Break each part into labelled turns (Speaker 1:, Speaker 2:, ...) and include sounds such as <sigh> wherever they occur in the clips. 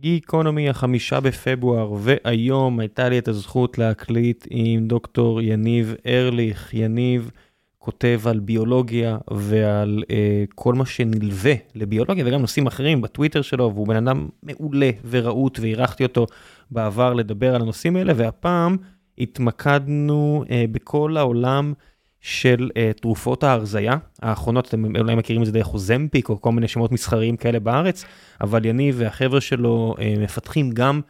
Speaker 1: גיקונומי החמישה בפברואר, והיום הייתה לי את הזכות להקליט עם דוקטור יניב ארליך. יניב כותב על ביולוגיה ועל אה, כל מה שנלווה לביולוגיה וגם נושאים אחרים בטוויטר שלו, והוא בן אדם מעולה ורהוט והירחתי אותו בעבר לדבר על הנושאים האלה, והפעם התמקדנו אה, בכל העולם. של uh, תרופות ההרזייה האחרונות, אתם אולי מכירים את זה דרך אוזמפיק או כל מיני שמות מסחריים כאלה בארץ, אבל יניב והחבר'ה שלו uh, מפתחים גם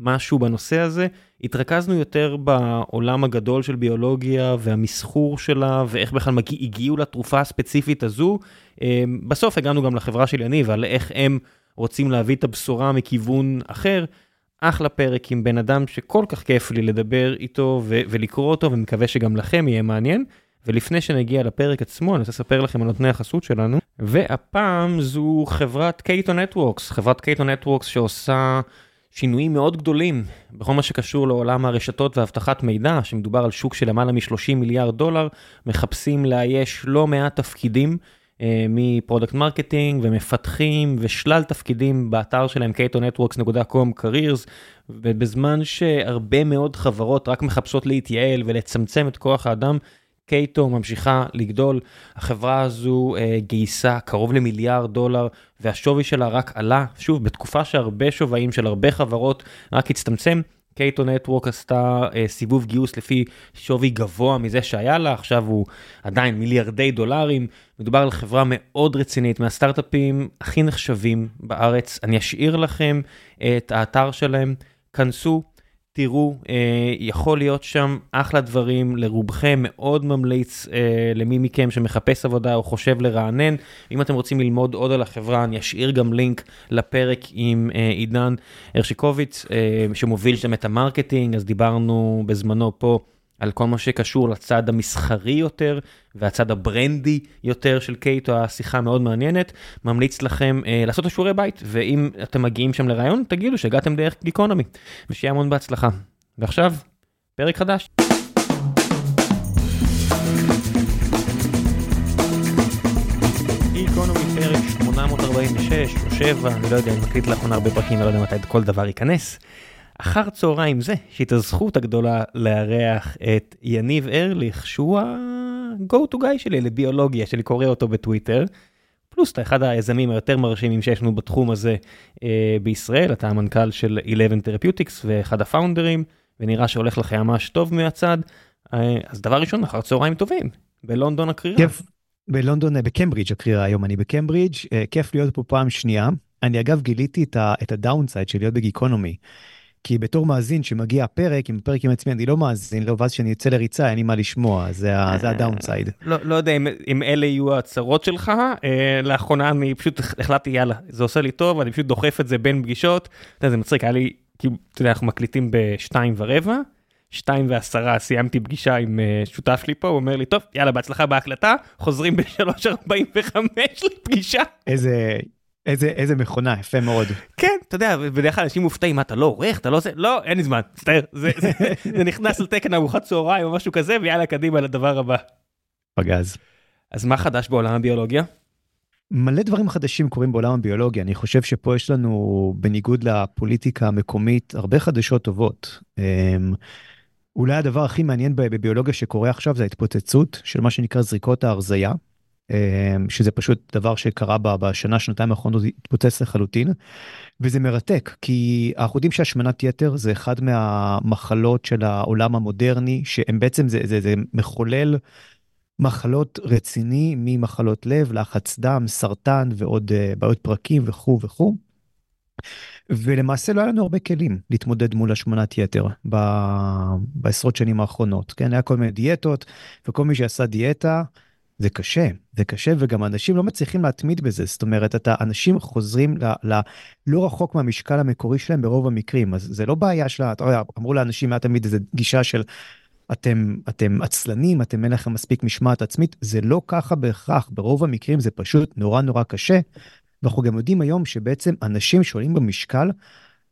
Speaker 1: משהו בנושא הזה. התרכזנו יותר בעולם הגדול של ביולוגיה והמסחור שלה ואיך בכלל מגיע, הגיעו לתרופה הספציפית הזו. Uh, בסוף הגענו גם לחברה של יניב על איך הם רוצים להביא את הבשורה מכיוון אחר. אחלה פרק עם בן אדם שכל כך כיף לי לדבר איתו ו- ולקרוא אותו ומקווה שגם לכם יהיה מעניין. ולפני שנגיע לפרק עצמו, אני רוצה לספר לכם על נותני החסות שלנו, והפעם זו חברת קייטו נטוורקס, חברת קייטו נטוורקס שעושה שינויים מאוד גדולים בכל מה שקשור לעולם הרשתות ואבטחת מידע, שמדובר על שוק של למעלה מ-30 מיליארד דולר, מחפשים לאייש לא מעט תפקידים. אה, מ product marketing ומפתחים ושלל תפקידים באתר שלהם catonetworks.com careers ובזמן שהרבה מאוד חברות רק מחפשות להתייעל ולצמצם את כוח האדם Cato ממשיכה לגדול, החברה הזו אה, גייסה קרוב למיליארד דולר והשווי שלה רק עלה, שוב, בתקופה שהרבה שווים של הרבה חברות רק הצטמצם. קייטו נטוורק עשתה אה, סיבוב גיוס לפי שווי גבוה מזה שהיה לה, עכשיו הוא עדיין מיליארדי דולרים. מדובר על חברה מאוד רצינית, מהסטארט-אפים הכי נחשבים בארץ. אני אשאיר לכם את האתר שלהם, כנסו, תראו, אה, יכול להיות שם אחלה דברים לרובכם, מאוד ממליץ אה, למי מכם שמחפש עבודה או חושב לרענן. אם אתם רוצים ללמוד עוד על החברה, אני אשאיר גם לינק לפרק עם אה, עידן הרשיקוביץ, שמוביל שם את ה marketing, אז דיברנו בזמנו פה. על כל מה שקשור לצד המסחרי יותר והצד הברנדי יותר של Cato, השיחה מאוד מעניינת. ממליץ לכם אה, לעשות את השיעורי בית, ואם אתם מגיעים שם לריאיון, תגידו שהגעתם דרך גיקונומי, ושיהיה המון בהצלחה. ועכשיו, פרק חדש. גיקונומי פרק 846 או 7, אני לא יודע, אני מקליט לאחרונה הרבה פרקים, אני לא יודע מתי כל דבר ייכנס. אחר צהריים זה, יש לי את הזכות הגדולה לארח את יניב ארליך, שהוא ה-go to guy שלי לביולוגיה, שאני קורא אותו בטוויטר. פלוס אתה אחד היזמים היותר מרשימים שיש לנו בתחום הזה אה, בישראל, אתה המנכ"ל של 11 Therapeutics ואחד הפאונדרים, ונראה שהולך לך ממש טוב מהצד. אה, אז דבר ראשון, אחר צהריים טובים, בלונדון הקרירה.
Speaker 2: כיף, בלונדון, אה, בקמברידג' הקרירה היום, אני בקמברידג', אה, כיף להיות פה פעם שנייה. אני אגב גיליתי את הדאונסייד של להיות בגיקונומי. כי בתור מאזין שמגיע הפרק, אם הפרק עם עצמי אני לא מאזין לו, ואז כשאני יוצא לריצה אין לי מה לשמוע, זה הדאונסייד.
Speaker 1: לא, לא יודע אם, אם אלה יהיו הצרות שלך, אה, לאחרונה אני פשוט החלטתי יאללה, זה עושה לי טוב, אני פשוט דוחף את זה בין פגישות, אתה יודע, זה מצחיק, היה לי, כאילו, אתה יודע, אנחנו מקליטים בשתיים ורבע, שתיים ועשרה סיימתי פגישה עם uh, שותף שלי פה, הוא אומר לי, טוב, יאללה, בהצלחה בהקלטה, חוזרים בשלוש ארבעים וחמש לפגישה.
Speaker 2: איזה איזה, איזה מכונה, יפה מאוד.
Speaker 1: כן, אתה יודע, בדרך כלל אנשים מופתעים, מה, אתה לא עורך, אתה לא עושה, לא, אין לי זמן, מצטער, זה, זה, <laughs> זה נכנס לתקן ארוחת צהריים או משהו כזה, ויאללה, קדימה לדבר הבא.
Speaker 2: פגז.
Speaker 1: אז מה חדש בעולם הביולוגיה?
Speaker 2: מלא דברים חדשים קורים בעולם הביולוגיה, אני חושב שפה יש לנו, בניגוד לפוליטיקה המקומית, הרבה חדשות טובות. אמ, אולי הדבר הכי מעניין בביולוגיה שקורה עכשיו זה ההתפוצצות של מה שנקרא זריקות ההרזייה. אמ, שזה פשוט דבר שקרה בשנה שנתיים האחרונות התפוצץ לחלוטין וזה מרתק כי אנחנו יודעים שהשמנת יתר זה אחד מהמחלות של העולם המודרני שהם בעצם זה, זה, זה מחולל מחלות רציני ממחלות לב לחץ דם סרטן ועוד uh, בעיות פרקים וכו' וכו'. ולמעשה לא היה לנו הרבה כלים להתמודד מול השמנת יתר ב... בעשרות שנים האחרונות כן היה כל מיני דיאטות וכל מי שעשה דיאטה. זה קשה, זה קשה וגם אנשים לא מצליחים להתמיד בזה, זאת אומרת, אתה, אנשים חוזרים ל, ל, לא רחוק מהמשקל המקורי שלהם ברוב המקרים, אז זה לא בעיה של, אתה יודע, אמרו לאנשים היה תמיד איזה גישה של אתם, אתם עצלנים, אתם אין לכם מספיק משמעת עצמית, זה לא ככה בהכרח, ברוב המקרים זה פשוט נורא נורא קשה, ואנחנו גם יודעים היום שבעצם אנשים שעולים במשקל,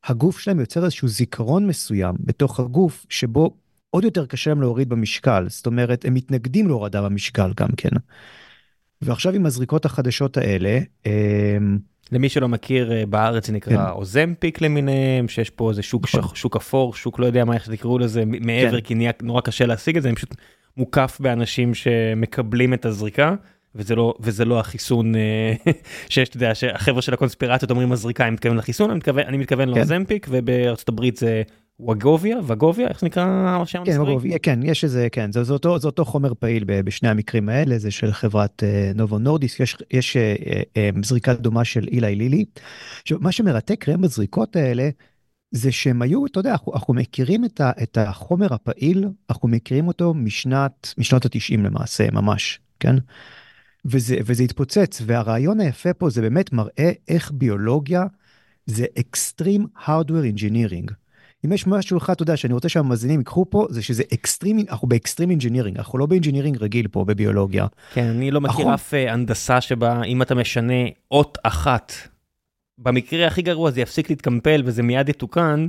Speaker 2: הגוף שלהם יוצר איזשהו זיכרון מסוים בתוך הגוף שבו עוד יותר קשה להם להוריד במשקל, זאת אומרת, הם מתנגדים להורדה במשקל גם כן. ועכשיו עם הזריקות החדשות האלה, אמ,
Speaker 1: למי שלא מכיר אה, בארץ זה נקרא
Speaker 2: כן.
Speaker 1: אוזמפיק למיניהם שיש פה איזה שוק
Speaker 2: נכון.
Speaker 1: שח- שוק אפור שוק לא יודע מה איך תקראו לזה מעבר
Speaker 2: כן.
Speaker 1: כי נהיה נורא קשה להשיג את זה אני פשוט מוקף באנשים שמקבלים את הזריקה וזה לא וזה לא החיסון אה, <laughs> שיש אתה יודע שהחבר'ה של הקונספירציות אומרים הזריקה אני מתכוון לחיסון אני מתכוון אני מתכוון
Speaker 2: כן.
Speaker 1: לאוזמפיק ובארצות הברית זה ווגוביה וגוביה איך נקרא השם
Speaker 2: כן,
Speaker 1: המסחרי?
Speaker 2: רוב, כן, יש איזה, כן, זה, זה, אותו, זה אותו חומר פעיל בשני המקרים האלה, זה של חברת אה, נובו נורדיס, יש, יש אה, אה, אה, זריקה דומה של אילי לילי. עכשיו, מה שמרתק ראם בזריקות האלה, זה שהם היו, אתה יודע, אנחנו, אנחנו מכירים את, ה, את החומר הפעיל, אנחנו מכירים אותו משנת, משנות התשעים למעשה, ממש, כן? וזה, וזה התפוצץ, והרעיון היפה פה זה באמת מראה איך ביולוגיה זה extreme hardware engineering. אם יש משהו אחד, אתה יודע, שאני רוצה שהמאזינים ייקחו פה, זה שזה אקסטרים, אנחנו ב extreme engineering, אנחנו לא ב engineering רגיל פה בביולוגיה.
Speaker 1: כן אני לא מכיר
Speaker 2: נכון.
Speaker 1: אף אה, הנדסה שבה אם אתה משנה אות אחת. במקרה הכי גרוע זה יפסיק להתקמפל וזה מיד יתוקן.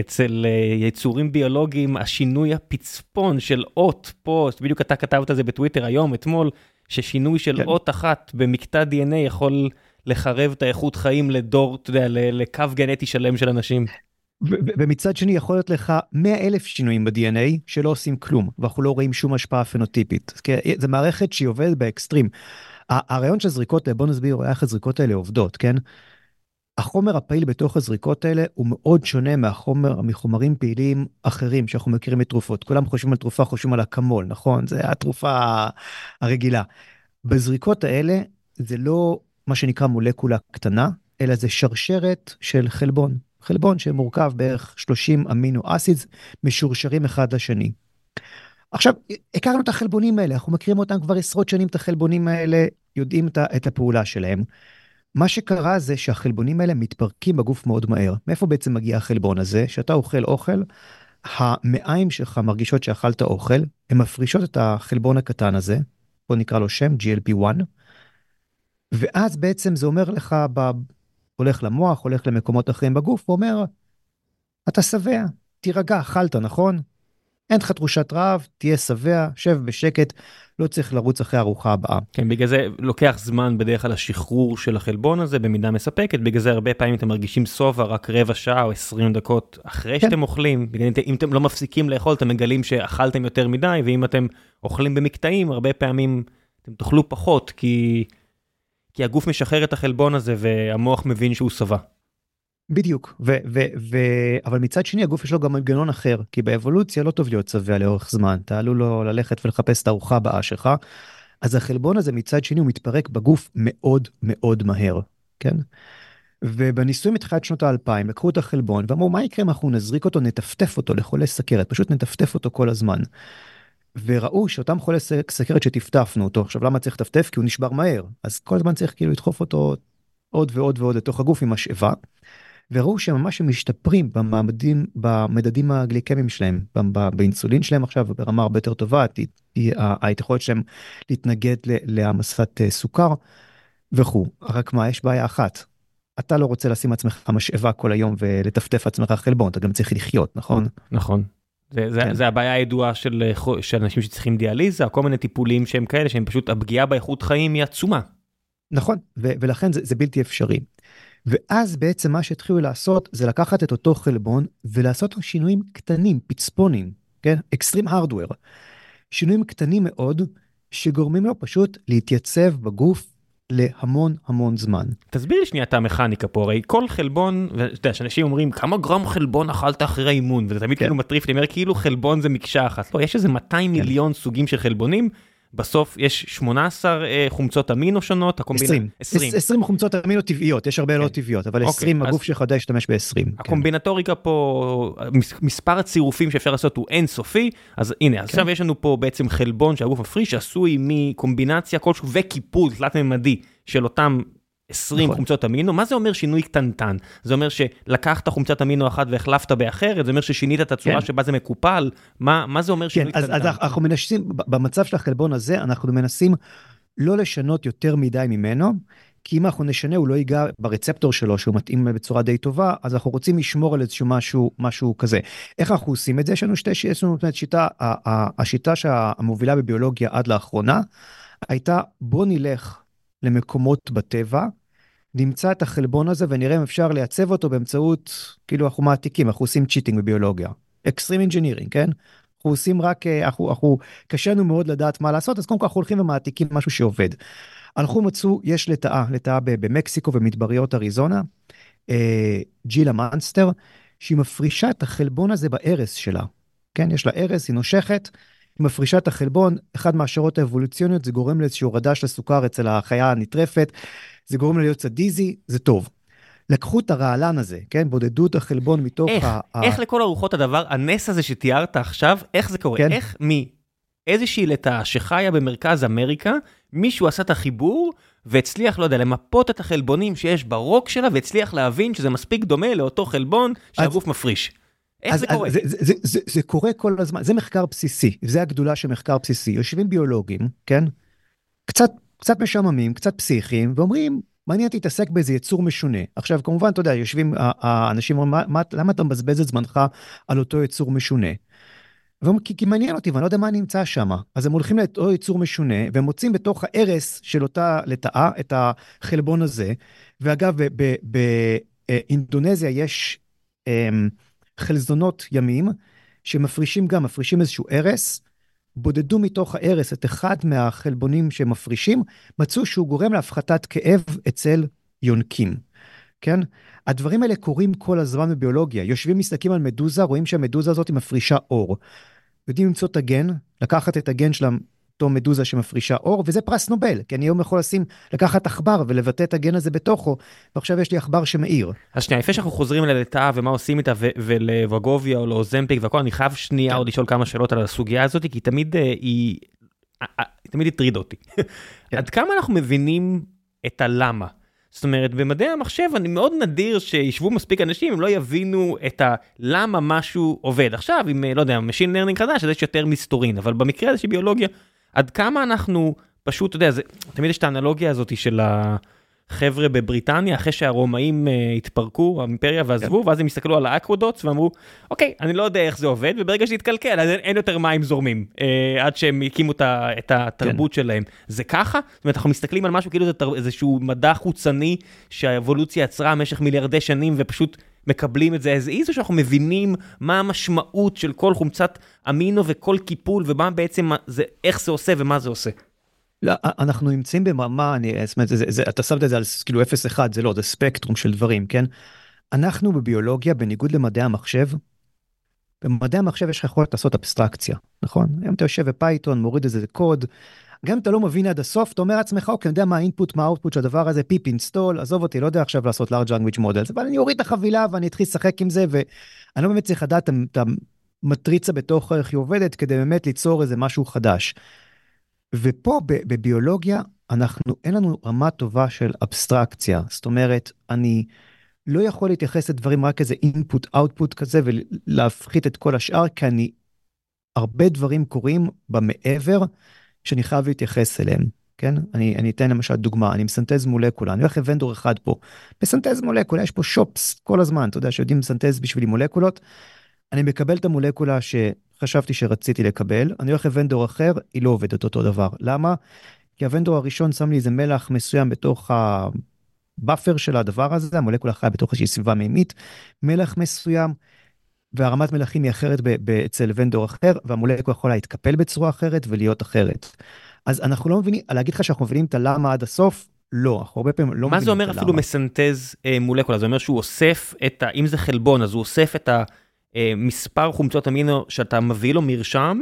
Speaker 1: אצל אה, יצורים ביולוגיים השינוי הפצפון של אות פה בדיוק אתה כתבת את זה בטוויטר היום אתמול ששינוי של
Speaker 2: כן.
Speaker 1: אות אחת במקטע dna יכול לחרב את האיכות חיים לדור אתה יודע לקו גנטי שלם של אנשים.
Speaker 2: ומצד שני יכול להיות לך 100 אלף שינויים ב-DNA שלא עושים כלום, ואנחנו לא רואים שום השפעה פנוטיפית. זו מערכת שהיא עובדת באקסטרים. הרעיון של זריקות, בוא נסביר איך הזריקות האלה עובדות, כן? החומר הפעיל בתוך הזריקות האלה הוא מאוד שונה מהחומר, מחומרים פעילים אחרים שאנחנו מכירים מתרופות. כולם חושבים על תרופה, חושבים על אקמול, נכון? זה התרופה הרגילה. בזריקות האלה זה לא מה שנקרא מולקולה קטנה, אלא זה שרשרת של חלבון. חלבון שמורכב בערך 30 אמינו אסידס משורשרים אחד לשני. עכשיו, הכרנו את החלבונים האלה, אנחנו מכירים אותם כבר עשרות שנים, את החלבונים האלה, יודעים את הפעולה שלהם. מה שקרה זה שהחלבונים האלה מתפרקים בגוף מאוד מהר. מאיפה בעצם מגיע החלבון הזה? כשאתה אוכל אוכל, המעיים שלך מרגישות שאכלת אוכל, הן מפרישות את החלבון הקטן הזה, בוא נקרא לו שם, GLP-1, ואז בעצם זה אומר לך. הולך למוח, הולך למקומות אחרים בגוף, ואומר, אתה שבע, תירגע, אכלת, נכון? אין לך תחושת רעב, תהיה שבע, שב בשקט, לא צריך לרוץ אחרי הארוחה הבאה.
Speaker 1: כן, בגלל זה לוקח זמן בדרך כלל השחרור של החלבון הזה במידה מספקת, בגלל זה הרבה פעמים אתם מרגישים שובע רק רבע שעה או 20 דקות אחרי
Speaker 2: כן.
Speaker 1: שאתם אוכלים, בגלל אם אתם לא מפסיקים לאכול אתם מגלים שאכלתם יותר מדי, ואם אתם אוכלים במקטעים הרבה פעמים אתם תאכלו פחות, כי, כי הגוף משחרר את החלבון הזה והמוח מבין שהוא שבע.
Speaker 2: בדיוק, ו- ו- ו- אבל מצד שני הגוף יש לו גם מנגנון אחר, כי באבולוציה לא טוב להיות שבע לאורך זמן, אתה עלול לו ללכת ולחפש את הארוחה הבאה שלך, אז החלבון הזה מצד שני הוא מתפרק בגוף מאוד מאוד מהר, כן? ובניסויים מתחילת שנות האלפיים לקחו את החלבון ואמרו מה יקרה אם אנחנו נזריק אותו נטפטף אותו לחולי סכרת פשוט נטפטף אותו כל הזמן. וראו שאותם חולי סכרת שטפטפנו אותו עכשיו למה צריך לטפטף כי הוא נשבר מהר אז כל הזמן צריך כאילו לדחוף אותו עוד ועוד ועוד לתוך הגוף עם משאבה. וראו שממש הם משתפרים במדדים במדדים הגליקמיים שלהם באינסולין שלהם עכשיו ברמה הרבה יותר טובה היכולת שלהם להתנגד להעמסת אה, סוכר וכו' רק מה יש בעיה אחת. אתה לא רוצה לשים עצמך משאבה כל היום ולטפטף עצמך חלבון אתה גם צריך לחיות נכון
Speaker 1: נכון. זה, זה,
Speaker 2: כן.
Speaker 1: זה הבעיה הידועה של, אה, של אנשים שצריכים דיאליזה, כל מיני טיפולים שהם כאלה, שהם פשוט, הפגיעה באיכות חיים היא עצומה.
Speaker 2: נכון ו- ולכן זה, זה בלתי אפשרי. ואז בעצם מה שהתחילו לעשות זה לקחת את אותו חלבון ולעשות שינויים קטנים פצפונים כן אקסטרים הרדוור. שינויים קטנים מאוד שגורמים לו פשוט להתייצב בגוף להמון המון זמן.
Speaker 1: תסביר לי שנייה את המכניקה פה, הרי כל חלבון, ואתה יודע, שאנשים אומרים כמה גרם חלבון אכלת אחרי האימון, וזה תמיד
Speaker 2: כן.
Speaker 1: כאילו מטריף, לי, אומר כאילו חלבון זה מקשה אחת. לא, יש איזה 200 מיליון סוגים של חלבונים, בסוף יש 18 אה, חומצות אמינו שונות, הקומבינה...
Speaker 2: 20.
Speaker 1: 20.
Speaker 2: 20 חומצות אמינו טבעיות יש הרבה לא
Speaker 1: כן.
Speaker 2: טבעיות אבל
Speaker 1: אוקיי,
Speaker 2: 20
Speaker 1: אז-
Speaker 2: הגוף שלך יודע להשתמש ב-20. כן.
Speaker 1: הקומבינטוריקה פה, מס- מספר הצירופים שאפשר לעשות הוא אינסופי, אז הנה,
Speaker 2: כן.
Speaker 1: עכשיו יש לנו פה בעצם חלבון שהגוף מפריש, שעשוי מקומבינציה כלשהו וקיפול תלת-ממדי של אותם 20
Speaker 2: נכון.
Speaker 1: חומצות אמינו, מה זה אומר שינוי קטנטן? זה אומר שלקחת חומצת אמינו אחת והחלפת באחרת? זה אומר ששינית את הצורה
Speaker 2: כן.
Speaker 1: שבה זה מקופל? מה, מה זה אומר
Speaker 2: כן,
Speaker 1: שינוי
Speaker 2: אז,
Speaker 1: קטנטן?
Speaker 2: אז אנחנו מנסים, במצב של החלבון הזה, אנחנו מנסים לא לשנות יותר מדי ממנו, כי אם אנחנו נשנה, הוא לא ייגע ב receptor שלו, שהוא מתאים בצורה די טובה, אז אנחנו רוצים לשמור על איזשהו משהו, משהו כזה. איך אנחנו עושים את זה? יש לנו שתי, יש לנו שיטה, השיטה שהמובילה בביולוגיה עד לאחרונה, הייתה בוא נלך למקומות בטבע, נמצא את החלבון הזה ונראה אם אפשר לייצב אותו באמצעות, כאילו אנחנו מעתיקים, אנחנו עושים cheating בביולוגיה. extreme engineering, כן? אנחנו עושים רק, אה, אנחנו, אנחנו, קשה לנו מאוד לדעת מה לעשות, אז קודם כל אנחנו הולכים ומעתיקים משהו שעובד. הלכו מצאו, יש לטאה, לטאה במקסיקו ומדבריות אריזונה, אה, Gila monster, שהיא מפרישה את החלבון הזה בארס שלה. כן, יש לה ארס, היא נושכת, מפרישה את החלבון, אחד מהשערות האבולוציוניות, זה גורם לאיזושהי הורדה של הסוכר אצל החיה הנטרפת, זה גורם לה להיות קצת dizzy, זה טוב. לקחו את הרעלן הזה, כן? בודדו את החלבון מתוך
Speaker 1: איך,
Speaker 2: ה...
Speaker 1: איך לכל הרוחות הדבר, הנס הזה שתיארת עכשיו, איך זה קורה?
Speaker 2: כן.
Speaker 1: איך מאיזושהי לטאה שחיה במרכז אמריקה, מישהו עשה את החיבור והצליח, לא יודע, למפות את החלבונים שיש ברוק שלה, והצליח להבין שזה מספיק דומה לאותו חלבון שהגוף מפריש. איך
Speaker 2: אז,
Speaker 1: זה קורה?
Speaker 2: זה, זה, זה, זה, זה קורה כל הזמן, זה מחקר בסיסי, זה הגדולה של מחקר בסיסי. יושבים ביולוגים, כן? קצת, קצת משעממים, קצת פסיכיים, ואומרים, מעניין אותי להתעסק באיזה יצור משונה. עכשיו, כמובן, אתה יודע, יושבים האנשים, אומרים, "מה- מה- למה אתה מבזבז את זמנך על אותו יצור משונה? כי, כי מעניין אותי, ואני לא יודע מה נמצא שם. אז הם הולכים לאותו יצור משונה, והם מוצאים בתוך ההרס של אותה לטאה את החלבון הזה. ואגב, באינדונזיה יש אמ, חלזונות ימים, שמפרישים גם, מפרישים איזשהו הרס, בודדו מתוך ההרס את אחד מהחלבונים שהם מפרישים, מצאו שהוא גורם להפחתת כאב אצל יונקים, כן? הדברים האלה קורים כל הזמן בביולוגיה. יושבים, מסתכלים על מדוזה, רואים שהמדוזה הזאת מפרישה אור. יודעים למצוא את הגן, לקחת את הגן של אותו מדוזה שמפרישה אור, וזה פרס נובל, כי אני היום יכול לשים, לקחת עכבר ולבטא את הגן הזה בתוכו, ועכשיו יש לי עכבר שמאיר.
Speaker 1: אז שנייה, לפני שאנחנו חוזרים ללטאה ומה עושים איתה ולווגוביה או לאוזמפיק והכל, אני חייב שנייה
Speaker 2: כן.
Speaker 1: עוד לשאול כמה שאלות על הסוגיה הזאת, כי תמיד אה, היא, אה, אה, תמיד הטרידה אותי.
Speaker 2: כן.
Speaker 1: עד כמה אנחנו מבינים את הלמה? זאת אומרת, במדעי המחשב אני מאוד נדיר שישבו מספיק אנשים, הם לא יבינו את הלמה משהו עובד. עכשיו, אה, לא יודע, Machine Learning חדש, אז יש יותר מסתורין, אבל במקרה הזה של ביולוגיה, עד כמה אנחנו פשוט, אתה יודע, זה, תמיד יש את האנלוגיה הזאת של החבר'ה בבריטניה, אחרי שהרומאים uh, התפרקו, האימפריה ועזבו, ואז הם הסתכלו על ה aqueducts ואמרו, אוקיי, אני לא יודע איך זה עובד, וברגע שזה יתקלקל, אז אין, אין יותר מים זורמים, uh, עד שהם הקימו את, את התרבות כן. שלהם. זה ככה? זאת אומרת, אנחנו מסתכלים על משהו כאילו זה איזשהו מדע חוצני שהאבולוציה יצרה במשך מיליארדי שנים, ופשוט מקבלים את זה as is, או שאנחנו מבינים מה המשמעות של כל חומצת אמינו וכל קיפול, ומה בעצם, זה, איך זה עושה ומה זה עושה.
Speaker 2: לא, אנחנו נמצאים במרמה, אני, זאת אומרת, זה, זה, אתה שמת את זה על כאילו 0-1, זה לא, זה ספקטרום של דברים, כן? אנחנו בביולוגיה, בניגוד למדעי המחשב, במדעי המחשב יש לך יכולת לעשות אבסטרקציה, נכון? אם אתה יושב ב Python, מוריד איזה קוד, גם אם אתה לא מבין עד הסוף, אתה אומר לעצמך, אוקיי, אני יודע מה ה input, מה ה output של הדבר הזה, pip install, עזוב אותי, לא יודע עכשיו לעשות large language models, אבל אני אוריד את החבילה ואני אתחיל לשחק עם זה, ואני לא באמת צריך לדעת את המטריצה בתוך איך היא עובדת, כדי באמת ליצור איזה משהו חדש. ופה בביולוגיה, אנחנו, אין לנו רמה טובה של אבסטרקציה. זאת אומרת, אני לא יכול להתייחס לדברים רק איזה output כזה ולהפחית את כל השאר, כי אני, הרבה דברים קורים במעבר שאני חייב להתייחס אליהם. כן? אני, אני אתן למשל דוגמה, אני מסנטז מולקולה, אני הולך ל vendor אחד פה, מסנטז מולקולה, יש פה shops כל הזמן, אתה יודע, שיודעים לסנטז בשבילי מולקולות. אני מקבל את המולקולה שחשבתי שרציתי לקבל, אני הולך ל vendor אחר, היא לא עובדת אותו דבר. למה? כי ה vendor הראשון שם לי איזה מלח מסוים בתוך ה buffer של הדבר הזה, המולקולה חיה בתוך איזושהי סביבה מימית, מלח מסוים, והרמת מלחים היא אחרת אצל ונדור אחר, והמולקולה יכולה להתקפל בצורה אחרת ולהיות אחרת. אז אנחנו לא מבינים, להגיד לך שאנחנו מבינים את הלמה עד הסוף, לא, אנחנו הרבה פעמים לא מבינים את הלמה.
Speaker 1: מה זה אומר אפילו מסנטז אה, מולקולה? זה אומר שהוא אוסף את ה... אם זה חלבון, אז הוא אוסף את המספר חומצות אמינו שאתה מביא לו מרשם,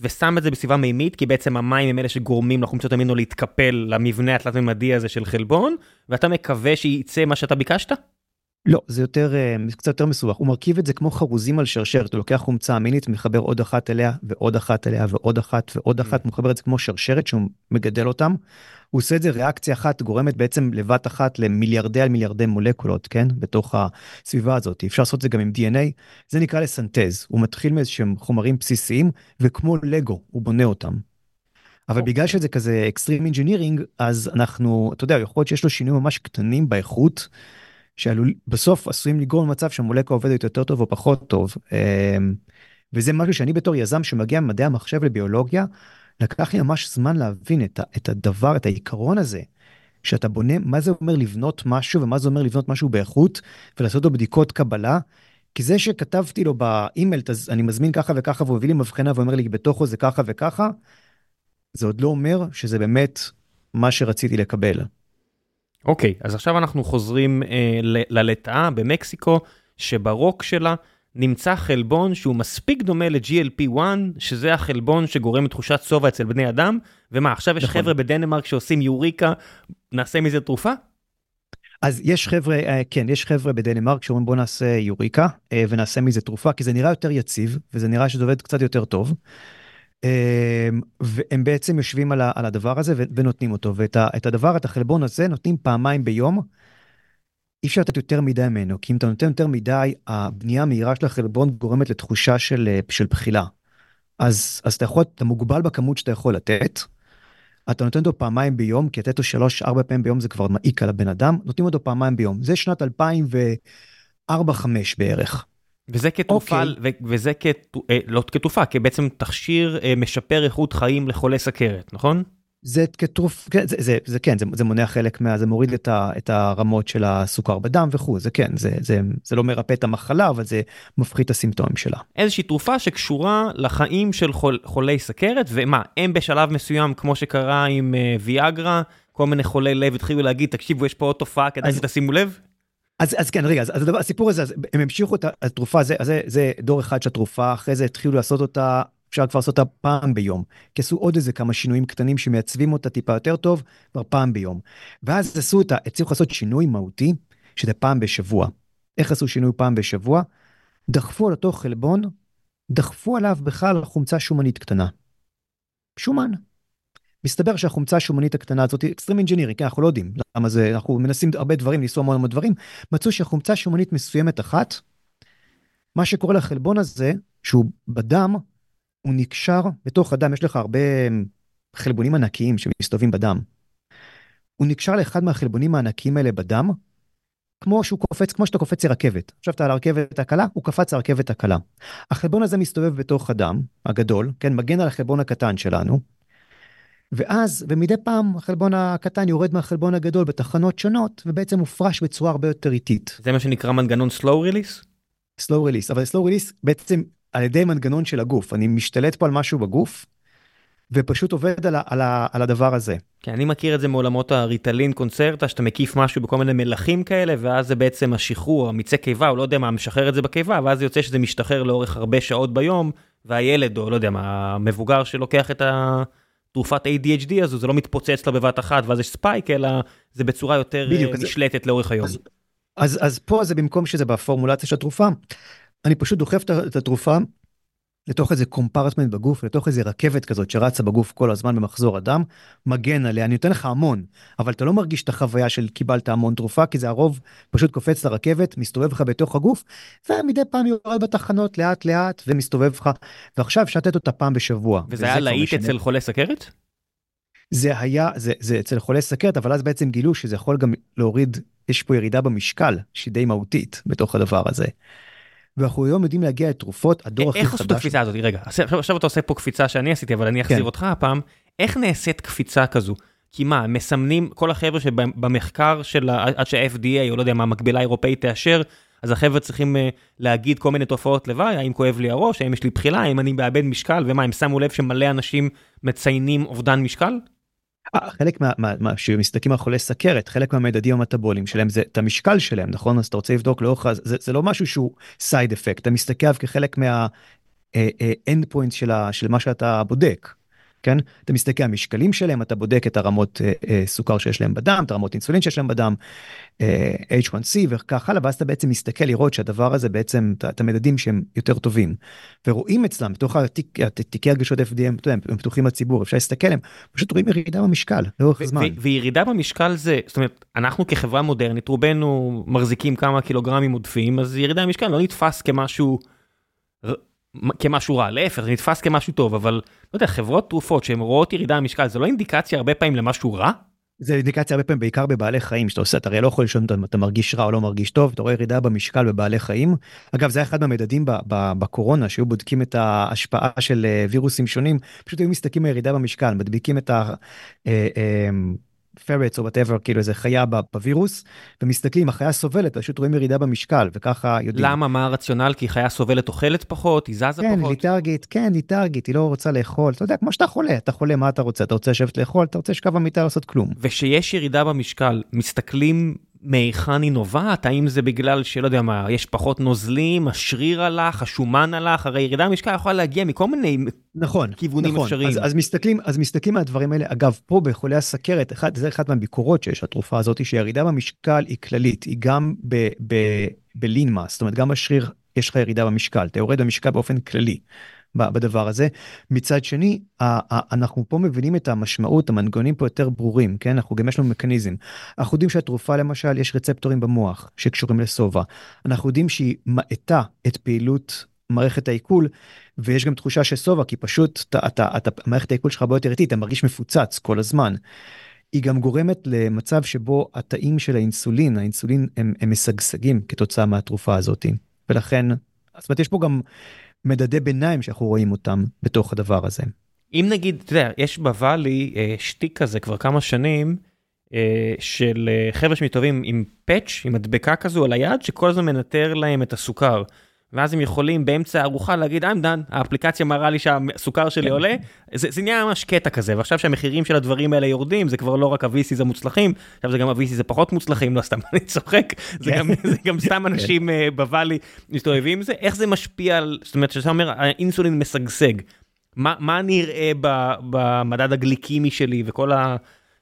Speaker 1: ושם את זה בסביבה מימית, כי בעצם המים הם אלה שגורמים לחומצות אמינו להתקפל למבנה התלת-ממדי הזה של חלבון, ואתה מקווה שייצא מה שאתה ביקשת?
Speaker 2: לא, זה יותר, קצת יותר מסובך. הוא מרכיב את זה כמו חרוזים על שרשרת, הוא לוקח חומצה אמינית, מחבר עוד אחת אליה, ועוד אחת אליה, ועוד אחת, ועוד אחת, הוא מחבר את זה כמו שרשרת שהוא מגדל אותם. הוא עושה את זה ריאקציה אחת, גורמת בעצם לבת אחת למיליארדי על מיליארדי מולקולות, כן? בתוך הסביבה הזאת. אפשר לעשות את זה גם עם DNA, זה נקרא לסנטז. הוא מתחיל מאיזשהם חומרים בסיסיים, וכמו לגו, הוא בונה אותם. אבל okay. בגלל שזה כזה extreme engineering, אז אנחנו, אתה יודע, יכול להיות שיש לו שינויים ממש קטנים באיכות. שעלול בסוף עשויים לגרום למצב שהמולקולה עובדת יותר טוב או פחות טוב. וזה משהו שאני בתור יזם שמגיע ממדעי המחשב לביולוגיה, לקח לי ממש זמן להבין את, את הדבר, את העיקרון הזה, שאתה בונה, מה זה אומר לבנות משהו ומה זה אומר לבנות משהו באיכות ולעשות לו בדיקות קבלה. כי זה שכתבתי לו באימייל, אני מזמין ככה וככה והוא הביא לי מבחנה ואומר לי בתוכו זה ככה וככה, זה עוד לא אומר שזה באמת מה שרציתי לקבל.
Speaker 1: אוקיי, okay, אז עכשיו אנחנו חוזרים אה, ללטאה במקסיקו, שברוק שלה נמצא חלבון שהוא מספיק דומה ל-GLP-1, שזה החלבון שגורם לתחושת שובע אצל בני אדם, ומה, עכשיו יש נכון. חבר'ה בדנמרק שעושים יוריקה, נעשה מזה תרופה?
Speaker 2: אז יש חבר'ה, אה, כן, יש חבר'ה בדנמרק שאומרים בוא נעשה יוריקה אה, ונעשה מזה תרופה, כי זה נראה יותר יציב, וזה נראה שזה עובד קצת יותר טוב. אמ, והם בעצם יושבים על, הדבר הזה ונותנים אותו, ואת הדבר, את החלבון הזה נותנים פעמיים ביום. אי אפשר לתת יותר מדי ממנו, כי אם אתה נותן יותר מדי, הבנייה המהירה של החלבון גורמת לתחושה של, של בחילה. אז, אז אתה יכול, אתה מוגבל בכמות שאתה יכול לתת. אתה נותן אותו פעמיים ביום, כי לתת אותו שלוש, ארבע פעמים ביום זה כבר מעיק על הבן אדם, נותנים אותו פעמיים ביום. זה שנת 2004-2005 בערך.
Speaker 1: וזה כתרופה, okay. אוקיי. וזה כת, אה, לא כתרופה, כבעצם תכשיר אה, משפר איכות חיים לחולי סכרת, נכון?
Speaker 2: זה כתרוף, כן, זה, זה, זה כן, זה, זה מונע חלק מה, זה מוריד את, ה, את הרמות של הסוכר בדם וכו', זה כן, זה, זה, זה לא מרפא את המחלה, אבל זה מפחית את הסימפטומים שלה.
Speaker 1: איזושהי תרופה שקשורה לחיים של חול, חולי סכרת, ומה, הם בשלב מסוים, כמו שקרה עם uh, ויאגרה, כל מיני חולי לב התחילו להגיד, תקשיבו, יש פה עוד תופעה, כדאי שתשימו לב?
Speaker 2: אז, אז כן, רגע, אז, אז הדבר, הסיפור הזה, אז הם המשיכו את התרופה, זה, זה, זה דור אחד של התרופה, אחרי זה התחילו לעשות אותה, אפשר כבר לעשות אותה פעם ביום. כי עשו עוד איזה כמה שינויים קטנים שמייצבים אותה טיפה יותר טוב, כבר פעם ביום. ואז עשו אותה, הצליחו לעשות שינוי מהותי, שזה פעם בשבוע. איך עשו שינוי פעם בשבוע? דחפו על אותו חלבון, דחפו עליו בכלל חומצה שומנית קטנה. שומן. מסתבר שהחומצה השומנית הקטנה הזאת אקסטרים אינג'ינירי, כי אנחנו לא יודעים למה זה, אנחנו מנסים הרבה דברים, ניסו המון המון דברים, מצאו שחומצה שומנית מסוימת אחת, מה שקורה לחלבון הזה, שהוא בדם, הוא נקשר בתוך הדם, יש לך הרבה חלבונים ענקיים שמסתובבים בדם. הוא נקשר לאחד מהחלבונים הענקיים האלה בדם, כמו שהוא קופץ, כמו שאתה קופץ לרכבת. עכשיו אתה על הרכבת הקלה, הוא קפץ לרכבת הקלה. החלבון הזה מסתובב בתוך הדם הגדול, כן, מגן על החלבון הקטן שלנו, ואז, ומדי פעם החלבון הקטן יורד מהחלבון הגדול בתחנות שונות, ובעצם מופרש בצורה הרבה יותר איטית.
Speaker 1: זה מה שנקרא מנגנון slow release?
Speaker 2: slow release, אבל slow release בעצם על ידי מנגנון של הגוף. אני משתלט פה על משהו בגוף, ופשוט עובד על, על, על הדבר הזה.
Speaker 1: כן, אני מכיר את זה מעולמות הריטלין קונצרטה, שאתה מקיף משהו בכל מיני מלחים כאלה, ואז זה בעצם השחרור, המיצי קיבה, הוא לא יודע מה, משחרר את זה בקיבה, ואז יוצא שזה משתחרר לאורך הרבה שעות ביום, והילד, או לא יודע מה, המבוגר שלוקח את ה... תרופת ADHD הזו, זה לא מתפוצץ לה בבת אחת ואז יש ספייק, אלא זה בצורה יותר בדיוק, נשלטת אז, לאורך היום.
Speaker 2: אז, אז, אז פה זה במקום שזה בפורמולציה של התרופה, אני פשוט דוחף את התרופה לתוך איזה קומפרטמנט בגוף, לתוך איזה רכבת כזאת שרצה בגוף כל הזמן במחזור הדם, מגן עליה, אני נותן לך המון, אבל אתה לא מרגיש את החוויה של קיבלת המון תרופה, כי זה הרוב פשוט קופץ לרכבת, מסתובב לך בתוך הגוף, ומדי פעם יורד בתחנות לאט לאט ומסתובב לך, ועכשיו אפשר לתת אותה פעם בשבוע.
Speaker 1: וזה היה להיט אצל חולי סכרת?
Speaker 2: זה היה, זה, זה אצל חולי סכרת, אבל אז בעצם גילו שזה יכול גם להוריד, יש פה ירידה במשקל, שהיא די מהותית בתוך הדבר הזה. ואנחנו היום יודעים להגיע לתרופות, הדור הכי חדש.
Speaker 1: איך עשו את הקפיצה הזאת? רגע, עכשיו, עכשיו אתה עושה פה קפיצה שאני עשיתי, אבל אני אחזיר כן. אותך הפעם. איך נעשית קפיצה כזו? כי מה, מסמנים כל החבר'ה שבמחקר של עד שה-FDA, או לא יודע מה, המקבילה האירופאית תאשר, אז החבר'ה צריכים uh, להגיד כל מיני תופעות לוואי, האם כואב לי הראש, האם יש לי בחילה, האם אני מאבד משקל, ומה, הם שמו לב שמלא אנשים מציינים אובדן משקל?
Speaker 2: אה, חלק מה, מה, שמסתכלים על חולי סכרת חלק מהמדדים המטבוליים שלהם זה את המשקל שלהם נכון אז אתה רוצה לבדוק לאורך זה, זה לא משהו שהוא side effect אתה מסתכל עליו כחלק מה end point של, של מה שאתה בודק. כן? אתה מסתכל על המשקלים שלהם, אתה בודק את הרמות אה, אה, סוכר שיש להם בדם, את הרמות אינסולין שיש להם בדם, אה, A1C וכך הלאה, ואז אתה בעצם מסתכל לראות שהדבר הזה בעצם, את המדדים שהם יותר טובים. ורואים אצלם, בתוך התיק, תיקי הגשות FDM, אתה יודע, הם פתוחים לציבור, אפשר להסתכל עליהם, פשוט רואים ירידה במשקל לאורך זמן.
Speaker 1: וירידה במשקל זה, זאת אומרת, אנחנו כחברה מודרנית, רובנו מחזיקים כמה קילוגרמים עודפים, אז ירידה במשקל לא נתפס כמשהו... כמשהו רע, להפך, זה נתפס כמשהו טוב, אבל לא יודע, חברות תרופות שהן רואות ירידה במשקל, זה לא אינדיקציה הרבה פעמים למשהו רע?
Speaker 2: זה אינדיקציה הרבה פעמים בעיקר בבעלי חיים שאתה עושה אתה הרי לא יכול לשאול אם אתה מרגיש רע או לא מרגיש טוב אתה רואה ירידה במשקל בבעלי חיים. אגב זה אחד מהמדדים בקורונה שהיו בודקים את ההשפעה של אה, וירוסים שונים פשוט היו מסתכלים על ירידה במשקל מדביקים את ה... פרט או whatever כאילו איזה חיה בווירוס ומסתכלים החיה סובלת פשוט רואים ירידה במשקל וככה יודעים.
Speaker 1: למה מה הרציונל כי חיה סובלת אוכלת פחות היא זזה
Speaker 2: כן,
Speaker 1: פחות.
Speaker 2: לתרגית כן לתרגית היא לא רוצה לאכול אתה יודע כמו שאתה חולה אתה חולה מה אתה רוצה אתה רוצה לשבת לאכול אתה רוצה לשכב במיטה לעשות כלום.
Speaker 1: ושיש ירידה במשקל מסתכלים מהיכן היא נובעת? האם זה בגלל שלא יודע מה, יש פחות נוזלים, השריר הלך, השומן הלך, הרי ירידה במשקל יכולה להגיע מכל מיני
Speaker 2: נכון,
Speaker 1: כיוונים
Speaker 2: נכון.
Speaker 1: אפשריים.
Speaker 2: אז, אז מסתכלים, אז מסתכלים על הדברים האלה. אגב, פה בחולי הסכרת, אחד, זה אחת מהביקורות שיש לתרופה הזאת, שירידה במשקל היא כללית, היא גם בלין מס, זאת אומרת גם בשריר יש לך ירידה במשקל, אתה יורד במשקל באופן כללי. בדבר הזה. מצד שני, אנחנו פה מבינים את המשמעות, המנגונים פה יותר ברורים, כן? אנחנו גם יש לנו מכניזם. אנחנו יודעים שהתרופה למשל, יש רצפטורים במוח שקשורים לשובע. אנחנו יודעים שהיא מאטה את פעילות מערכת העיכול, ויש גם תחושה של שובע, כי פשוט אתה, אתה, אתה, מערכת העיכול שלך הרבה יותר איטית, אתה מרגיש מפוצץ כל הזמן. היא גם גורמת למצב שבו התאים של האינסולין, האינסולין הם, הם משגשגים כתוצאה מהתרופה הזאת. ולכן, זאת אומרת, יש פה גם מדדי ביניים שאנחנו רואים אותם בתוך הדבר הזה.
Speaker 1: אם נגיד, אתה יודע, יש בוואלי אה, שטיק כזה כבר כמה שנים, אה, של אה, חבר'ה שמתאהבים עם פאץ', עם מדבקה כזו על היד, שכל הזמן מנטר להם את הסוכר. ואז הם יכולים באמצע הארוחה להגיד I'm done, האפליקציה מראה לי שהסוכר שלי כן. עולה, זה, זה נהיה ממש קטע כזה, ועכשיו שהמחירים של הדברים האלה יורדים, זה כבר לא רק ה-VCs המוצלחים, עכשיו זה גם ה-VCs הפחות מוצלחים, לא סתם אני צוחק, זה, כן. גם, זה גם סתם כן. אנשים uh, בוואלי מסתובבים עם זה, איך זה משפיע על, זאת אומרת, שאתה אומר, האינסולין משגשג, מה, מה אני אראה במדד הגליקמי שלי וכל ה...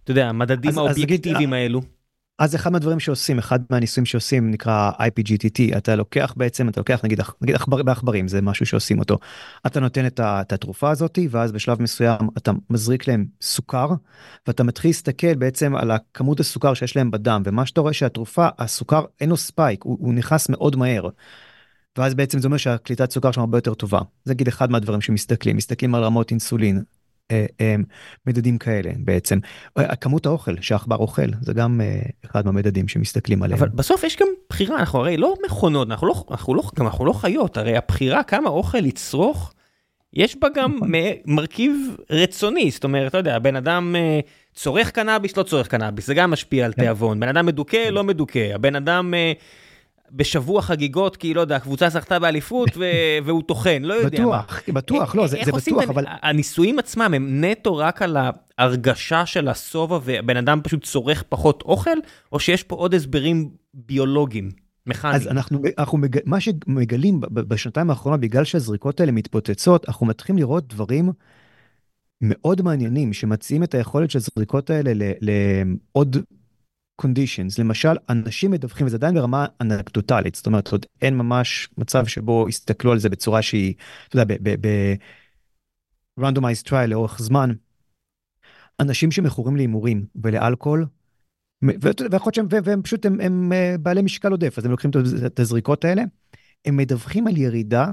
Speaker 1: אתה יודע, המדדים האובייקטיביים האלו?
Speaker 2: אז אחד מהדברים שעושים, אחד מהניסויים שעושים נקרא IPGTT, אתה לוקח בעצם, אתה לוקח נגיד, נגיד עכבר, בעכברים, זה משהו שעושים אותו. אתה נותן את, ה, את התרופה הזאת, ואז בשלב מסוים אתה מזריק להם סוכר, ואתה מתחיל להסתכל בעצם על הכמות הסוכר שיש להם בדם, ומה שאתה רואה שהתרופה, הסוכר אין לו ספייק, הוא, הוא נכנס מאוד מהר. ואז בעצם זה אומר שהקליטת סוכר שם הרבה יותר טובה. זה נגיד אחד מהדברים שמסתכלים, מסתכלים על רמות אינסולין, מדדים כאלה בעצם. אה, כמות האוכל שהעכבר אוכל זה גם אחד מהמדדים שמסתכלים עליהם.
Speaker 1: אבל בסוף יש גם בחירה אנחנו הרי לא מכונות אנחנו לא אנחנו לא גם אנחנו לא חיות הרי הבחירה כמה אוכל לצרוך. יש בה גם נכון. מרכיב רצוני זאת אומרת אתה יודע בן אדם צורך קנאביס לא צורך קנאביס זה גם משפיע על כן. תיאבון בן אדם מדוכא לא מדוכא הבן אדם. בשבוע חגיגות כי לא יודע הקבוצה זכתה באליפות <laughs> והוא טוחן לא יודע
Speaker 2: בטוח מה. בטוח לא זה, זה בטוח אבל
Speaker 1: הניסויים עצמם הם נטו רק על ההרגשה של השובע ובן אדם פשוט צורך פחות אוכל או שיש פה עוד הסברים ביולוגיים. מכניים.
Speaker 2: אז אנחנו, אנחנו מג... מה שמגלים בשנתיים האחרונות בגלל שהזריקות האלה מתפוצצות אנחנו מתחילים לראות דברים מאוד מעניינים שמציעים את היכולת של הזריקות האלה לעוד conditions למשל אנשים מדווחים וזה עדיין ברמה אנקדוטלית זאת אומרת עוד אין ממש מצב שבו הסתכלו על זה בצורה שהיא אתה יודע ב-randomized trial לאורך זמן. אנשים שמכורים להימורים ולאלכוהול ויכול להיות שהם והם פשוט הם, הם אה, בעלי משקל עודף אז הם לוקחים את הזריקות האלה הם מדווחים על ירידה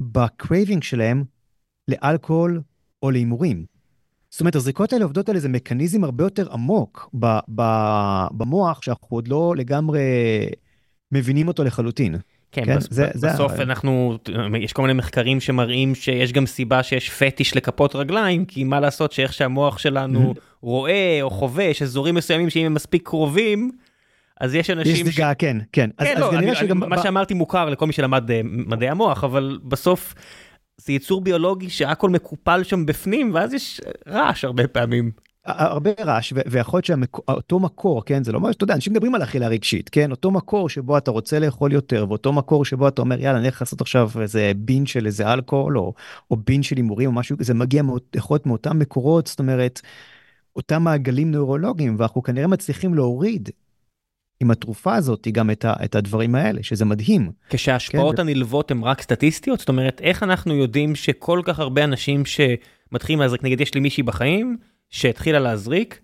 Speaker 2: ב craving שלהם לאלכוהול או להימורים. זאת אומרת, הזריקות האלה עובדות על איזה מכניזם הרבה יותר עמוק ב, ב, במוח, שאנחנו עוד לא לגמרי מבינים אותו לחלוטין.
Speaker 1: כן, כן? בס, זה, בסוף זה... אנחנו, יש כל מיני מחקרים שמראים שיש גם סיבה שיש פטיש לכפות רגליים, כי מה לעשות שאיך שהמוח שלנו רואה או חווה, יש אזורים מסוימים שאם הם מספיק קרובים, אז יש אנשים...
Speaker 2: יש זיגה, ש... כן, כן.
Speaker 1: כן, אז, לא, אז אני, אני, שגם... מה שאמרתי מוכר לכל מי שלמד uh, מדעי המוח, אבל בסוף זה יצור ביולוגי שהכל מקופל שם בפנים ואז יש רעש הרבה פעמים.
Speaker 2: הרבה רעש ויכול להיות שאותו מקור כן זה לא מה שאתה יודע אנשים מדברים על אכילה רגשית כן אותו מקור שבו אתה רוצה לאכול יותר ואותו מקור שבו אתה אומר יאללה הולך לעשות עכשיו איזה בין של איזה אלכוהול או, או בין של הימורים או משהו זה מגיע יכול מאותם מקורות זאת אומרת אותם מעגלים נוירולוגיים ואנחנו כנראה מצליחים להוריד עם התרופה הזאת גם את, ה, את הדברים האלה, שזה מדהים.
Speaker 1: כשההשפעות כן, הנלוות הן רק סטטיסטיות? זאת אומרת, איך אנחנו יודעים שכל כך הרבה אנשים שמתחילים להזריק, נגיד יש לי מישהי בחיים שהתחילה להזריק,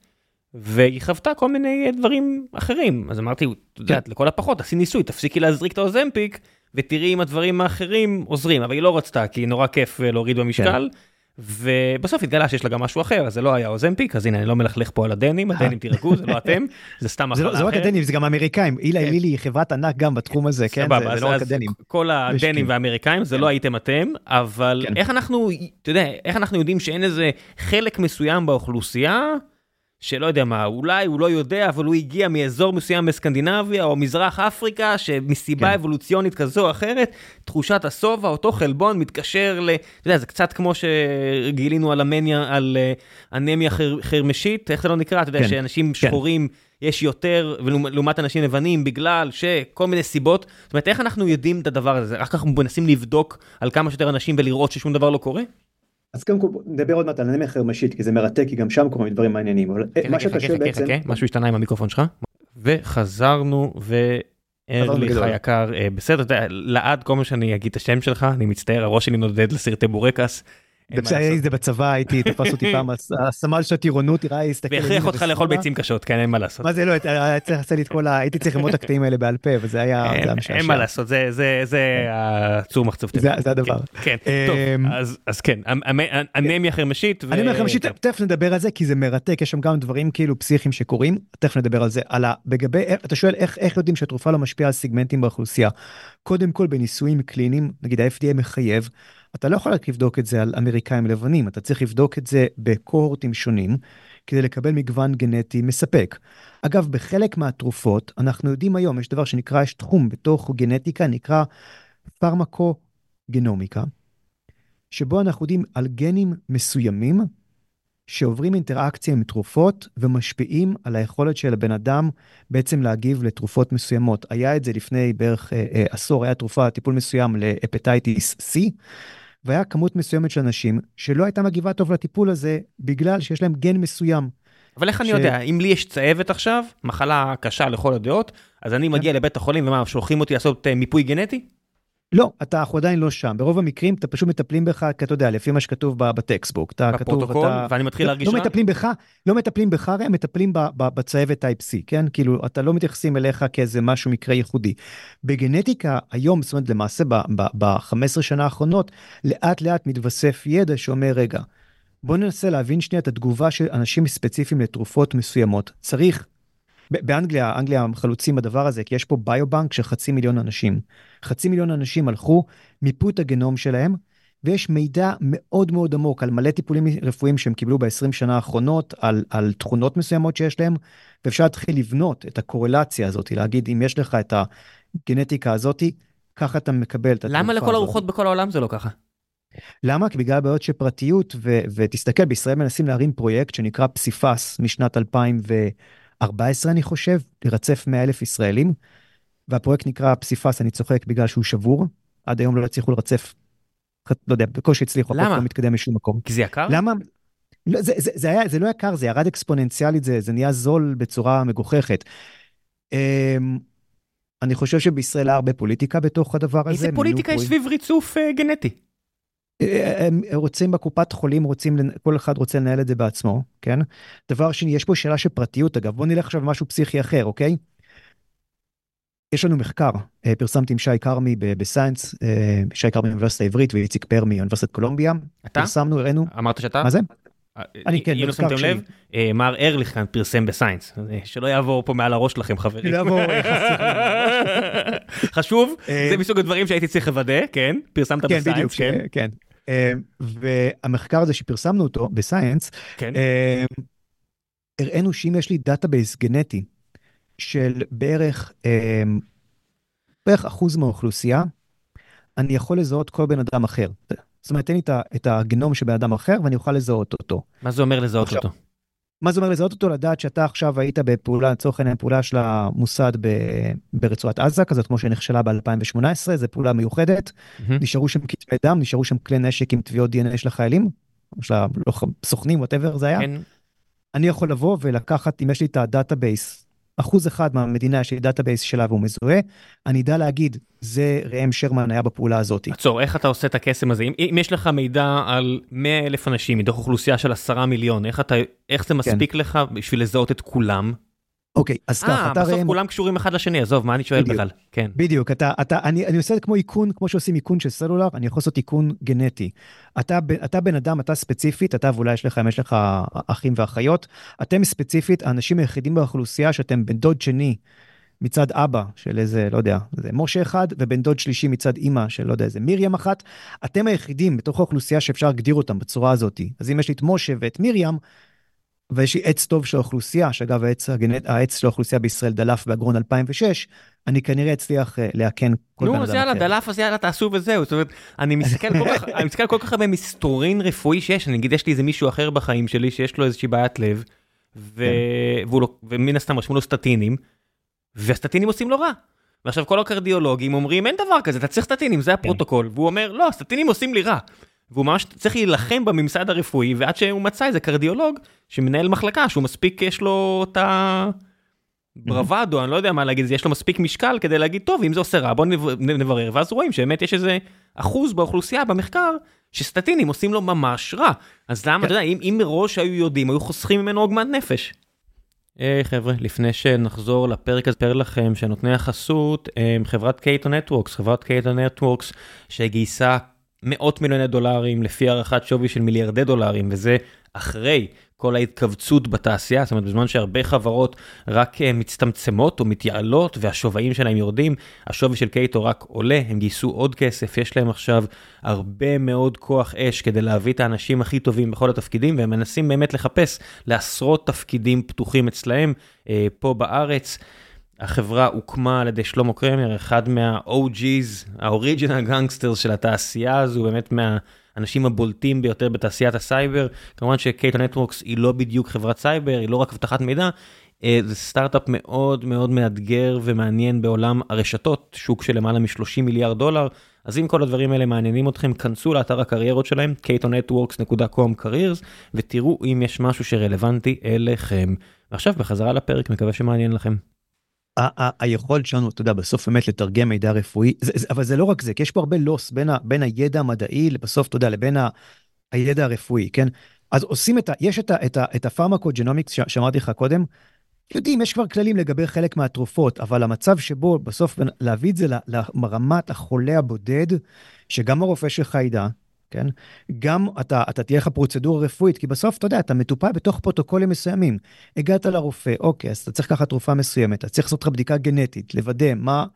Speaker 1: והיא חוותה כל מיני דברים אחרים. אז אמרתי, את יודעת, כן. לכל הפחות, תעשי ניסוי, תפסיקי להזריק את האוזמפיק, ותראי אם הדברים האחרים עוזרים. אבל היא לא רצתה, כי נורא כיף להוריד במשקל. כן. ובסוף התגלה שיש לה גם משהו אחר, אז זה לא היה אוזמפיק, אז הנה אני לא מלכלך פה על הדנים, הדנים תירגעו, זה לא <laughs> אתם, זה סתם
Speaker 2: זה
Speaker 1: מחלה
Speaker 2: לא זה לא רק
Speaker 1: אחרת.
Speaker 2: הדנים, זה גם האמריקאים. אילי
Speaker 1: כן.
Speaker 2: לילי היא חברת ענק גם בתחום הזה, כן? זה- לא רק הדנים.
Speaker 1: כל הדנים. והאמריקאים זה לא הייתם אתם, אבל
Speaker 2: כן.
Speaker 1: איך אנחנו, אתה יודע, איך אנחנו יודעים שאין איזה חלק מסוים באוכלוסייה, שלא יודע מה, אולי הוא לא יודע, אבל הוא הגיע מאזור מסוים בסקנדינביה או מזרח אפריקה, שמסיבה
Speaker 2: כן.
Speaker 1: אבולוציונית כזו או אחרת, תחושת השובע, אותו חלבון מתקשר ל... אתה יודע, זה קצת כמו שגילינו על אמניה, על אה, אנמיה חר, חרמשית, איך זה לא נקרא? אתה יודע,
Speaker 2: כן.
Speaker 1: שאנשים
Speaker 2: כן.
Speaker 1: שחורים יש יותר, ולעומת אנשים לבנים, בגלל שכל מיני סיבות. זאת אומרת, איך אנחנו יודעים את הדבר הזה? רק אנחנו מנסים לבדוק על כמה שיותר אנשים ולראות ששום דבר לא קורה?
Speaker 2: אז קודם כל נדבר עוד מעט על אנמיה חרמשית, כי זה מרתק, כי גם שם קורים דברים מעניינים. אבל
Speaker 1: כן,
Speaker 2: מה שאתה שואל בעצם...
Speaker 1: משהו השתנה עם המיקרופון שלך. וחזרנו, וארליך. היקר, אה, בסדר, לעד כל מה שאני אגיד את השם שלך, אני מצטער, הראש שלי נודד לסרטי בורקס.
Speaker 2: זה בצבא, הייתי, תפס אותי <laughs> פעם, הס- הסמל של הטירונות, תראה, הסתכל...
Speaker 1: והכריח אותך לאכול. ביצים קשות, כן, אין מה לעשות.
Speaker 2: מה זה לא, צריך לעשות לי את כל ה... הייתי צריך ללמוד את הקטעים האלה בעל פה, וזה היה משעשע.
Speaker 1: אין מה לעשות, זה- זה זה הצור מחצבתי.
Speaker 2: זה הדבר.
Speaker 1: כן, טוב,
Speaker 2: אמ,
Speaker 1: אז- כן, אנמיה חרמשית.
Speaker 2: לכם שתכף תכף נדבר על זה כי זה מרתק יש שם גם דברים כאילו פסיכיים שקורים תכף נדבר על זה על ה... לגבי איך- אתה שואל איך יודעים שהתרופה לא משפיעה על סיגמנטים באוכלוסייה. קודם כל בניסויים קליניים נגיד ה-FDA מחייב אתה לא יכול רק לבדוק את זה על אמריקאים לבנים אתה צריך לבדוק את זה בקוהורטים שונים כדי לקבל מגוון גנטי מספק. אגב בחלק מהתרופות אנחנו יודעים היום יש דבר שנקרא יש תחום בתוך גנטיקה נקרא פרמקו גנומיקה. שבו אנחנו יודעים על גנים מסוימים שעוברים אינטראקציה עם תרופות ומשפיעים על היכולת של הבן אדם בעצם להגיב לתרופות מסוימות. היה את זה לפני בערך אה, אה, עשור, היה תרופה, טיפול מסוים ל hepatitis C, והיה כמות מסוימת של אנשים שלא הייתה מגיבה טוב לטיפול הזה בגלל שיש להם גן מסוים.
Speaker 1: אבל איך אני
Speaker 2: ש-
Speaker 1: יודע, אם לי יש צהבת עכשיו, מחלה קשה לכל הדעות, אז אני מגיע לבית החולים ומה, שולחים אותי לעשות אה, מיפוי גנטי?
Speaker 2: לא, אתה, אנחנו עדיין לא שם. ברוב המקרים אתה פשוט מטפלים בך, כי אתה יודע, לפי מה שכתוב ב- בטקסט book. אתה כתוב,
Speaker 1: בפרוטוקול,
Speaker 2: אתה...
Speaker 1: ואני מתחיל
Speaker 2: לא,
Speaker 1: להרגיש
Speaker 2: לא
Speaker 1: רע?
Speaker 2: מטפלים בך, לא מטפלים בך, הם מטפלים בצהבת טייפ C, כן? כאילו, אתה לא מתייחסים אליך כאיזה משהו מקרה ייחודי. בגנטיקה היום, זאת אומרת, למעשה ב-15 שנה האחרונות, לאט לאט מתווסף ידע שאומר, רגע, בוא ננסה להבין שנייה את התגובה של אנשים ספציפיים לתרופות מסוימות. צריך, באנגליה, אנגליה חלוצים בדבר הזה, כי יש פה ביובנק של חצי מיליון אנשים. חצי מיליון אנשים הלכו, מיפו את הגנום שלהם, ויש מידע מאוד מאוד עמוק על מלא טיפולים רפואיים שהם קיבלו ב-20 שנה האחרונות, על, על תכונות מסוימות שיש להם, ואפשר להתחיל לבנות את הקורלציה הזאת, להגיד אם יש לך את הגנטיקה הזאתי, ככה אתה מקבל את התרופה
Speaker 1: למה לכל
Speaker 2: הזאת.
Speaker 1: הרוחות בכל העולם זה לא ככה?
Speaker 2: למה? כי בגלל בעיות של פרטיות, ו- ותסתכל, בישראל מנסים להרים פרויקט שנקרא פסיפס משנת 2014, אני חושב, לרצף 100 אלף ישראלים, והפרויקט נקרא פסיפס, אני צוחק בגלל שהוא שבור, עד היום לא הצליחו לרצף, לא יודע, בקושי הצליחו,
Speaker 1: למה?
Speaker 2: לא מתקדם משום מקום.
Speaker 1: כי זה יקר?
Speaker 2: למה? לא, זה, זה, זה, היה, זה לא יקר, זה ירד אקספוננציאלית, זה, זה נהיה זול בצורה מגוחכת. אמ, אני חושב שבישראל היה הרבה פוליטיקה בתוך הדבר הזה.
Speaker 1: איזה פוליטיקה יש סביב ריצוף אה, גנטי?
Speaker 2: הם רוצים בקופת חולים, רוצים, כל אחד רוצה לנהל את זה בעצמו, כן? דבר שני, יש פה שאלה של פרטיות, אגב, בוא נלך עכשיו למשהו פסיכי אחר, אוקיי? יש לנו מחקר, אה, פרסמתי עם שי כרמי ב Science, אה, שי כרמי מאוניברסיטה העברית ואיציק פאר מאוניברסיטת קולומביה.
Speaker 1: אתה?
Speaker 2: פרסמנו, הראינו,
Speaker 1: אמרת שאתה?
Speaker 2: מה זה?
Speaker 1: אה,
Speaker 2: אני כן,
Speaker 1: אם שמתם. לב, מר ארליך כאן פרסם ב Science, שלא יעבור פה מעל הראש שלכם חברים.
Speaker 2: לא <laughs>
Speaker 1: חשוב, זה מסוג הדברים שהייתי צריך לוודא, כן? פרסמת
Speaker 2: כן, בדיוק,
Speaker 1: ב
Speaker 2: Science, כן? אה, והמחקר הזה שפרסמנו אותו ב Science,
Speaker 1: כן.
Speaker 2: אה, הראינו שאם יש לי database גנטי של בערך, אה, בערך אחוז מהאוכלוסייה, אני יכול לזהות כל בן אדם אחר. זאת אומרת, תן לי את הגנום של בן אדם אחר ואני אוכל לזהות אותו.
Speaker 1: מה זה אומר לזהות
Speaker 2: עכשיו,
Speaker 1: אותו?
Speaker 2: מה זה אומר לזהות אותו? לדעת שאתה עכשיו היית בפעולה, לצורך העניין, פעולה של המוסד ב- ברצועת עזה, כזאת כמו שנכשלה ב-2018, זו פעולה מיוחדת.
Speaker 1: מהמם.
Speaker 2: נשארו שם כתמי דם, נשארו שם כלי נשק עם טביעות דנ"א של החיילים, של הסוכנים, whatever זה היה.
Speaker 1: כן.
Speaker 2: אני יכול לבוא ולקחת, אם יש לי את ה database, אחוז אחד מהמדינה יש לי database שלה והוא מזוהה, אני אדע להגיד, זה ראם שרמן היה בפעולה הזאת.
Speaker 1: עצור, איך אתה עושה את הקסם הזה? אם, אם יש לך מידע על 100 אלף אנשים מתוך אוכלוסייה של 10 מיליון, איך, אתה, איך זה מספיק לך בשביל לזהות את כולם?
Speaker 2: אוקיי, אז ככה,
Speaker 1: אה,
Speaker 2: אתה
Speaker 1: בסוף
Speaker 2: ראם-
Speaker 1: כולם קשורים אחד לשני, עזוב, מה אני שואל
Speaker 2: בדיוק.
Speaker 1: בכלל? כן.
Speaker 2: בדיוק, אתה, אתה, אני, אני עושה כמו איכון, כמו שעושים איכון של סלולר, אני יכול לעשות איכון גנטי. אתה, אתה בן אדם, אתה ספציפית, אתה ואולי יש לך, אם יש לך אחים ואחיות, אתם ספציפית האנשים היחידים באוכלוסייה שאתם בן דוד שני מצד אבא של איזה, לא יודע, זה משה אחד, ובן דוד שלישי מצד אימא של, לא יודע, איזה מרים אחת. אתם היחידים בתוך האוכלוסייה שאפשר להגדיר אותם בצורה הזאת. אז אם יש לי את משה ואת מרים, ויש לי עץ טוב של האוכלוסייה, שאגב העץ, הגנט, העץ של האוכלוסייה בישראל דלף באגרון 2006, אני כנראה אצליח אה, לאכן כל בן
Speaker 1: נו,
Speaker 2: אדם
Speaker 1: אז יאללה,
Speaker 2: אחר.
Speaker 1: דלף, אז יאללה, תעשו וזהו. זאת אומרת, אני מסתכל כל כך, אני מסתכל כל כך הרבה מסתורין רפואי שיש, אני אגיד, יש לי איזה מישהו אחר בחיים שלי שיש לו איזושהי בעיית לב, ו...
Speaker 2: כן.
Speaker 1: והוא לא... ומן הסתם רשמו לו סטטינים, והסטטינים עושים לו רע. ועכשיו כל הקרדיולוגים אומרים, אין דבר כזה, אתה צריך סטטינים, זה הפרוטוקול. והוא אומר, לא, הסטטינים עושים לי רע. והוא ממש צריך להילחם בממסד הרפואי, ועד שהוא מצא איזה קרדיולוג שמנהל מחלקה, שהוא מספיק, יש לו את ה... ברוואדו, אני לא יודע מה להגיד, יש לו מספיק משקל כדי להגיד, טוב, אם זה עושה רע, בוא נב- נברר, ואז רואים שבאמת יש איזה אחוז באוכלוסייה, במחקר, שסטטינים עושים לו ממש רע. אז למה, אתה יודע, אם, אם מראש היו יודעים, היו חוסכים ממנו עוגמת נפש. היי חבר'ה, לפני שנחזור לפרק הזה, אספר לכם שנותני החסות הם חברת קייטו נטוורקס, חברת קייטו נטוורקס שגייסה מאות מיליוני דולרים לפי הערכת שווי של מיליארדי דולרים, וזה אחרי כל ההתכווצות בתעשייה, זאת אומרת בזמן שהרבה חברות רק אה, מצטמצמות או מתייעלות והשוויים שלהם יורדים, השווי של קייטו רק עולה, הם גייסו עוד כסף, יש להם עכשיו הרבה מאוד כוח אש כדי להביא את האנשים הכי טובים בכל התפקידים, והם מנסים באמת לחפש לעשרות תפקידים פתוחים אצלהם אה, פה בארץ. החברה הוקמה על ידי שלמה קרמר, אחד מה-OG's, ה-Original Gangsters של התעשייה הזו, באמת מהאנשים הבולטים ביותר בתעשיית הסייבר. כמובן ש Cato Networks היא לא בדיוק חברת סייבר, היא לא רק אבטחת מידע, אה, זה סטארט-אפ מאוד מאוד מאתגר ומעניין בעולם הרשתות, שוק של למעלה מ-30 מיליארד דולר. אז אם כל הדברים האלה מעניינים אתכם, כנסו לאתר הקריירות שלהם, catonetworks.com careers, ותראו אם יש משהו שרלוונטי אליכם. ועכשיו בחזרה לפרק, מקווה שמעניין לכם.
Speaker 2: היכולת שלנו, אתה יודע, בסוף באמת לתרגם מידע רפואי, זה, זה, אבל זה לא רק זה, כי יש פה הרבה loss בין, ה, בין הידע המדעי, בסוף, אתה יודע, לבין ה, הידע הרפואי, כן? אז עושים את ה... יש את, ה, את, ה, את הפרמקוג'נומיקס שאמרתי לך קודם, יודעים, יש כבר כללים לגבי חלק מהתרופות, אבל המצב שבו בסוף להביא את זה לרמת החולה הבודד, שגם הרופא שלך ידע, כן? גם אתה, אתה תהיה לך פרוצדורה רפואית, כי בסוף, אתה יודע, אתה מטופל בתוך פרוטוקולים מסוימים. הגעת לרופא, אוקיי, אז אתה צריך לקחת תרופה מסוימת, אתה צריך לעשות לך בדיקה גנטית, לוודא מה,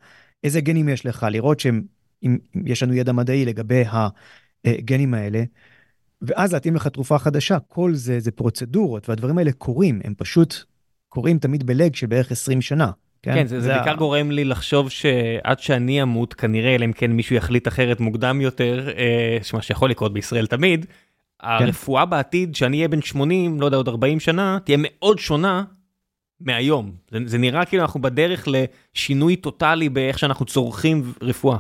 Speaker 2: איזה גנים יש לך, לראות שהם, אם, אם יש לנו ידע מדעי לגבי הגנים האלה, ואז להתאים לך תרופה חדשה. כל זה, זה פרוצדורות, והדברים האלה קורים, הם פשוט קורים תמיד בלג של בערך 20 שנה.
Speaker 1: כן, כן זה, זה בעיקר ה... גורם לי לחשוב שעד שאני אמות, כנראה, אלא אם כן מישהו יחליט אחרת מוקדם יותר, אה, מה שיכול לקרות בישראל תמיד, כן. הרפואה בעתיד, שאני אהיה בן 80, לא יודע, עוד 40 שנה, תהיה מאוד שונה מהיום. זה, זה נראה כאילו אנחנו בדרך לשינוי טוטאלי באיך שאנחנו צורכים רפואה.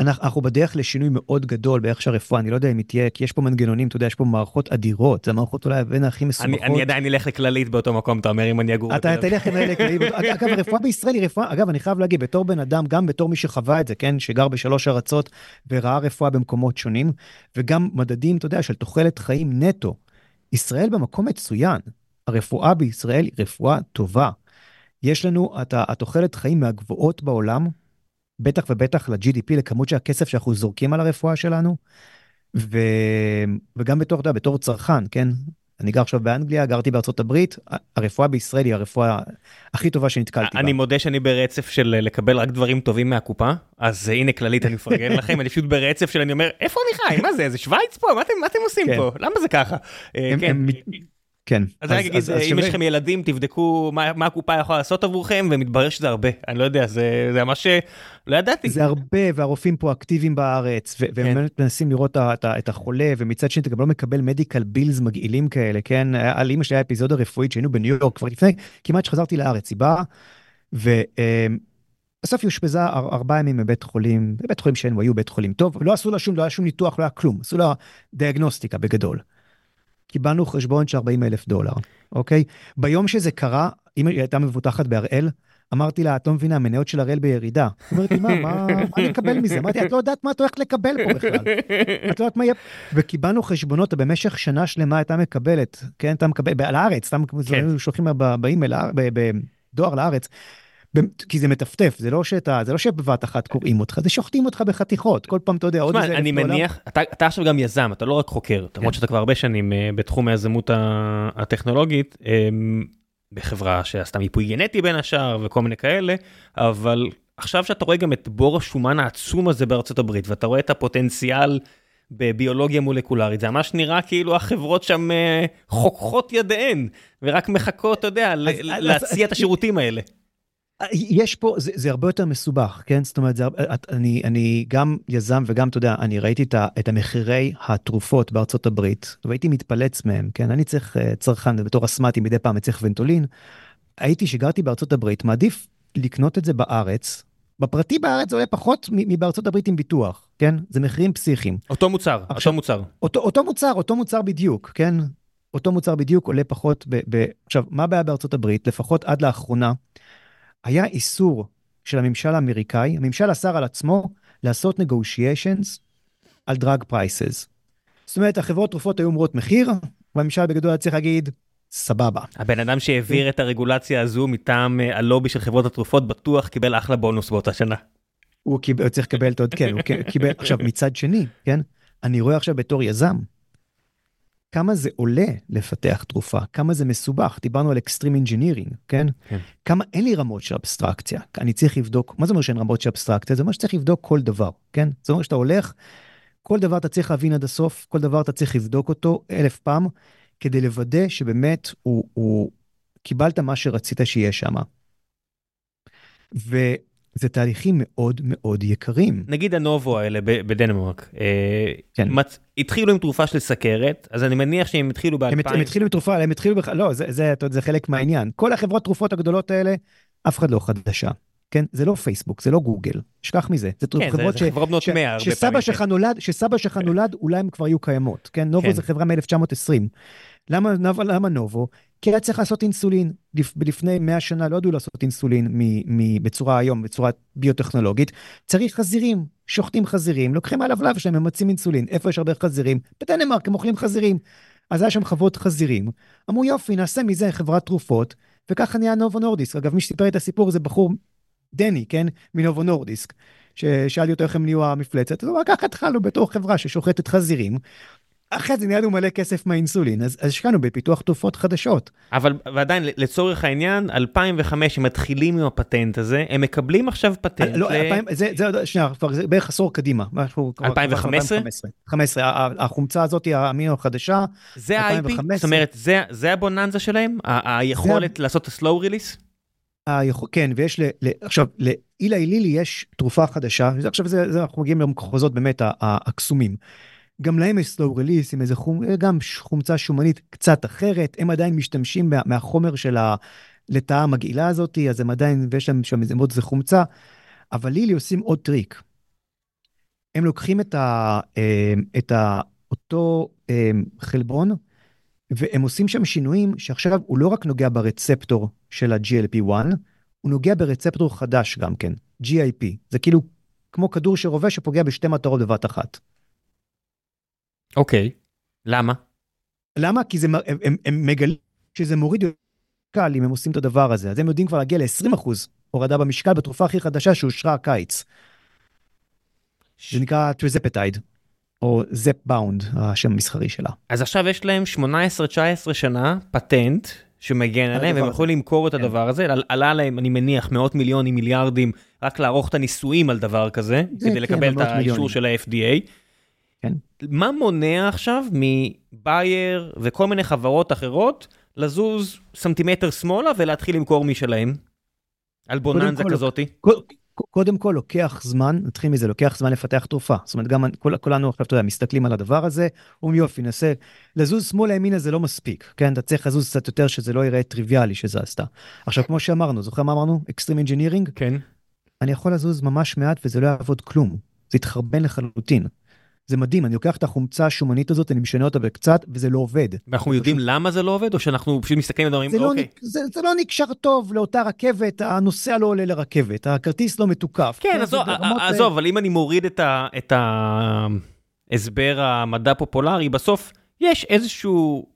Speaker 2: אנחנו בדרך לשינוי מאוד גדול באיך שהרפואה, אני לא יודע אם היא תהיה, כי יש פה מנגנונים, אתה יודע, יש פה מערכות אדירות, זה מערכות אולי בין הכי מסובכות.
Speaker 1: אני, אני עדיין אלך לכללית באותו מקום, אתה אומר, אם אני אגור.
Speaker 2: אתה תלך לכללית. אגב, הרפואה בישראל היא רפואה, אגב, אני חייב להגיד, בתור בן אדם, גם בתור מי שחווה את זה, כן, שגר בשלוש ארצות וראה רפואה במקומות שונים, וגם מדדים, אתה יודע, של תוחלת חיים נטו. ישראל במקום מצוין. הרפואה בישראל היא רפואה טובה. יש לנו את התוחלת חיים מהגבוהות בעולם, בטח ובטח ל-GDP, לכמות של הכסף שאנחנו זורקים על הרפואה שלנו, ו... וגם בתור, אתה יודע, בתור צרכן, כן? אני גר עכשיו באנגליה, גרתי בארצות הברית, הרפואה בישראל היא הרפואה הכי טובה שנתקלתי בה.
Speaker 1: אני מודה שאני ברצף של לקבל רק דברים טובים מהקופה, אז הנה כללית אני מפרגן <laughs> לכם, אני פשוט ברצף של אני אומר, איפה אני חי? מה זה, זה שווייץ פה? מה אתם, מה אתם עושים כן. פה? למה זה ככה?
Speaker 2: הם, כן. הם... כן.
Speaker 1: אז אני אגיד, אם יש לכם ילדים, תבדקו מה הקופה יכולה לעשות עבורכם, ומתברר שזה הרבה. אני לא יודע, זה ממש, לא ידעתי.
Speaker 2: זה הרבה, והרופאים פה אקטיביים בארץ, והם באמת מנסים לראות את החולה, ומצד שני אתה גם לא מקבל מדיקל בילס מגעילים כאלה, כן? על אמא שלי היה אפיזודה רפואית שהיינו בניו יורק כבר לפני, כמעט שחזרתי לארץ, היא באה, ובסוף היא אושפזה ארבעה ימים בבית חולים, בבית חולים שהם היו בית חולים טוב, לא עשו לה שום, לא היה שום ניתוח, לא היה כלום, עשו לה דיאגנוסטיקה בגדול. קיבלנו חשבון של 40 אלף דולר, אוקיי? ביום שזה קרה, אם היא הייתה מבוטחת בהראל, אמרתי לה, את לא מבינה, המניות של הראל בירידה. היא אומרת לי, מה, מה, מה אני אקבל מזה? אמרתי, את לא יודעת מה את הולכת לקבל פה בכלל. את לא יודעת מה יהיה... וקיבלנו חשבונות, במשך שנה שלמה הייתה מקבלת, כן, הייתה מקבלת, על הארץ, סתם כן. שולחים באימייל, בדואר לארץ. כי זה מטפטף, זה לא שאתה, זה לא שבבת אחת קוראים אותך, זה שוחטים אותך בחתיכות, כל פעם אתה יודע, עוד
Speaker 1: איזה דולר. אני מניח, אתה, עכשיו גם יזם, אתה לא רק חוקר, כן. למרות שאתה כבר הרבה שנים uh, בתחום היזמות הטכנולוגית, um, בחברה שעשתה מיפוי גנטי בין השאר וכל מיני כאלה, אבל עכשיו שאתה רואה גם את בור השומן העצום הזה בארצות הברית, ואתה רואה את הפוטנציאל בביולוגיה מולקולרית, זה ממש נראה כאילו החברות שם uh, חוככות ידיהן, ורק מחכות, אתה יודע, להציע את השירותים האלה.
Speaker 2: יש פה, זה, זה הרבה יותר מסובך, כן? זאת אומרת, זה, אני, אני גם יזם וגם, אתה יודע, אני ראיתי את, את המחירי התרופות בארצות הברית, והייתי מתפלץ מהם, כן? אני צריך אה, צרכן, בתור אסמטי מדי פעם אני צריך ונטולין. הייתי, שגרתי בארצות הברית, מעדיף לקנות את זה בארץ. בפרטי בארץ זה עולה פחות מבארצות הברית עם ביטוח, כן? זה מחירים פסיכיים.
Speaker 1: אותו מוצר, עכשיו, אותו מוצר.
Speaker 2: אותו, אותו מוצר, אותו מוצר בדיוק, כן? אותו מוצר בדיוק עולה פחות ב... ב... עכשיו, מה הבעיה בארצות הברית? לפחות עד לאחרונה. היה איסור של הממשל האמריקאי, הממשל אסר על עצמו לעשות negotiations על drug prices. זאת אומרת, החברות תרופות היו אומרות מחיר, והממשל בגדול היה צריך להגיד, סבבה.
Speaker 1: הבן אדם שהעביר את הרגולציה הזו מטעם אה, הלובי של חברות התרופות בטוח קיבל אחלה בונוס באותה שנה.
Speaker 2: הוא קיבל, צריך לקבל את עוד, כן, הוא קיבל, עכשיו מצד שני, כן, אני רואה עכשיו בתור יזם, כמה זה עולה לפתח תרופה, כמה זה מסובך, דיברנו על extreme engineering, כן? כן? כמה אין לי רמות של אבסטרקציה, אני צריך לבדוק, מה זה אומר שאין רמות של אבסטרקציה? זה אומר שצריך לבדוק כל דבר, כן? זה אומר שאתה הולך, כל דבר אתה צריך להבין עד הסוף, כל דבר אתה צריך לבדוק אותו אלף פעם, כדי לוודא שבאמת הוא, הוא קיבלת מה שרצית שיהיה שם. זה תהליכים מאוד מאוד יקרים.
Speaker 1: נגיד הנובו האלה בדנמרק, אה, כן. מצ... התחילו עם תרופה של סכרת, אז אני מניח שהם התחילו ב-2000.
Speaker 2: הם, הם התחילו עם תרופה, הם התחילו בכלל, לא, זה, זה, זה, זה חלק מהעניין. כל החברות תרופות הגדולות האלה, אף אחד לא חדשה. כן? זה לא פייסבוק, זה לא גוגל, שכח מזה. זה
Speaker 1: כן, חברות זה, ש... חברות בנות 100 הרבה
Speaker 2: פעמים. שלך נולד, שסבא שלך נולד, אולי הם כבר יהיו קיימות, כן? נובו כן. זה חברה מ-1920. למה, למה נובו? כי היה צריך לעשות אינסולין. לפני 100 שנה לא ידעו לעשות אינסולין מ, מ, בצורה היום, בצורה ביוטכנולוגית. צריך חזירים, שוחטים חזירים, לוקחים מהלבלב שלהם, ממצים אינסולין. איפה יש הרבה חזירים? בדנמרק הם אוכלים חזירים. אז היה שם חברות חזירים. אמרו יופי, נעשה מזה חברת תרופות, וככה נהיה נובו נורדיסק. אגב, מי שסיפר את הסיפור זה בחור, דני, כן? מנובו נורדיסק. ששאלתי אותו איך הם נהיו המפלצת, אז הוא אמר, ככה התחלנו בתור חברה ששוחטת חזירים, אחרי זה נהיה לנו מלא כסף מהאינסולין, אז השקענו בפיתוח תרופות חדשות.
Speaker 1: אבל ועדיין, לצורך העניין, 2005 הם מתחילים עם הפטנט הזה, הם מקבלים עכשיו פטנט.
Speaker 2: לא, ל... 2000, זה, זה, שנייה, כבר זה בערך עשור קדימה.
Speaker 1: 2015?
Speaker 2: 2015, החומצה הזאת, האמינו החדשה,
Speaker 1: זה ה-IP? זאת אומרת, זה, זה הבוננזה שלהם? היכולת זה... לעשות את release?
Speaker 2: היכול, כן, ויש, ל, ל, עכשיו, לאילי לילי יש תרופה חדשה, עכשיו זה, זה, אנחנו מגיעים למחוזות באמת הקסומים. גם להם יש slow release עם איזה חום, גם חומצה שומנית קצת אחרת, הם עדיין משתמשים מה, מהחומר של הלטאה המגעילה הזאת, אז הם עדיין, ויש להם שם איזה מאוד איזה חומצה, אבל לילי עושים עוד טריק. הם לוקחים את, ה, אמ, את ה, אותו אמ, חלבון, והם עושים שם שינויים שעכשיו הוא לא רק נוגע ברצפטור של ה-GLP-1, הוא נוגע ברצפטור חדש גם כן, GIP. זה כאילו כמו כדור שרובה שפוגע בשתי מטרות בבת אחת.
Speaker 1: אוקיי, למה?
Speaker 2: למה? כי זה, הם, הם, הם מגלים שזה מוריד קל אם הם עושים את הדבר הזה. אז הם יודעים כבר להגיע ל-20% הורדה במשקל בתרופה הכי חדשה שאושרה הקיץ. ש... זה נקרא Tirzepatide, או Zepbound, השם המסחרי שלה.
Speaker 1: אז עכשיו יש להם 18-19 שנה פטנט שמגן עליהם, והם יכולים למכור את כן. הדבר הזה, עלה להם, אני מניח, מאות מיליונים, מיליארדים, רק לערוך את הניסויים על דבר כזה, כדי כן, לקבל את האישור של ה-FDA. כן. מה מונע עכשיו מבייר וכל מיני חברות אחרות לזוז סנטימטר שמאלה ולהתחיל למכור משלהם? על בוננזה כזאתי?
Speaker 2: קודם כל לוקח זמן, נתחיל מזה, לוקח זמן לפתח תרופה. זאת אומרת, גם כל, כולנו עכשיו, אתה יודע, מסתכלים על הדבר הזה, אומרים יופי, ננסה, לזוז שמאלה ימינה זה לא מספיק, כן? אתה צריך לזוז קצת יותר שזה לא יראה טריוויאלי שזזת. עכשיו, כמו שאמרנו, זוכר מה אמרנו? extreme engineering?
Speaker 1: כן.
Speaker 2: אני יכול לזוז ממש מעט וזה לא יעבוד כלום. זה יתחרבן לחלוטין. זה מדהים, אני לוקח את החומצה השומנית הזאת, אני משנה אותה בקצת, וזה לא עובד.
Speaker 1: ואנחנו יודעים
Speaker 2: פשוט...
Speaker 1: למה זה לא עובד, או שאנחנו פשוט מסתכלים ואומרים,
Speaker 2: זה,
Speaker 1: אוקיי.
Speaker 2: לא, זה, זה לא נקשר טוב לאותה רכבת, הנוסע לא עולה לרכבת, הכרטיס לא מתוקף.
Speaker 1: כן, עזוב, עזוב, אבל אם אני מוריד את ההסבר המדע פופולרי, בסוף יש איזשהו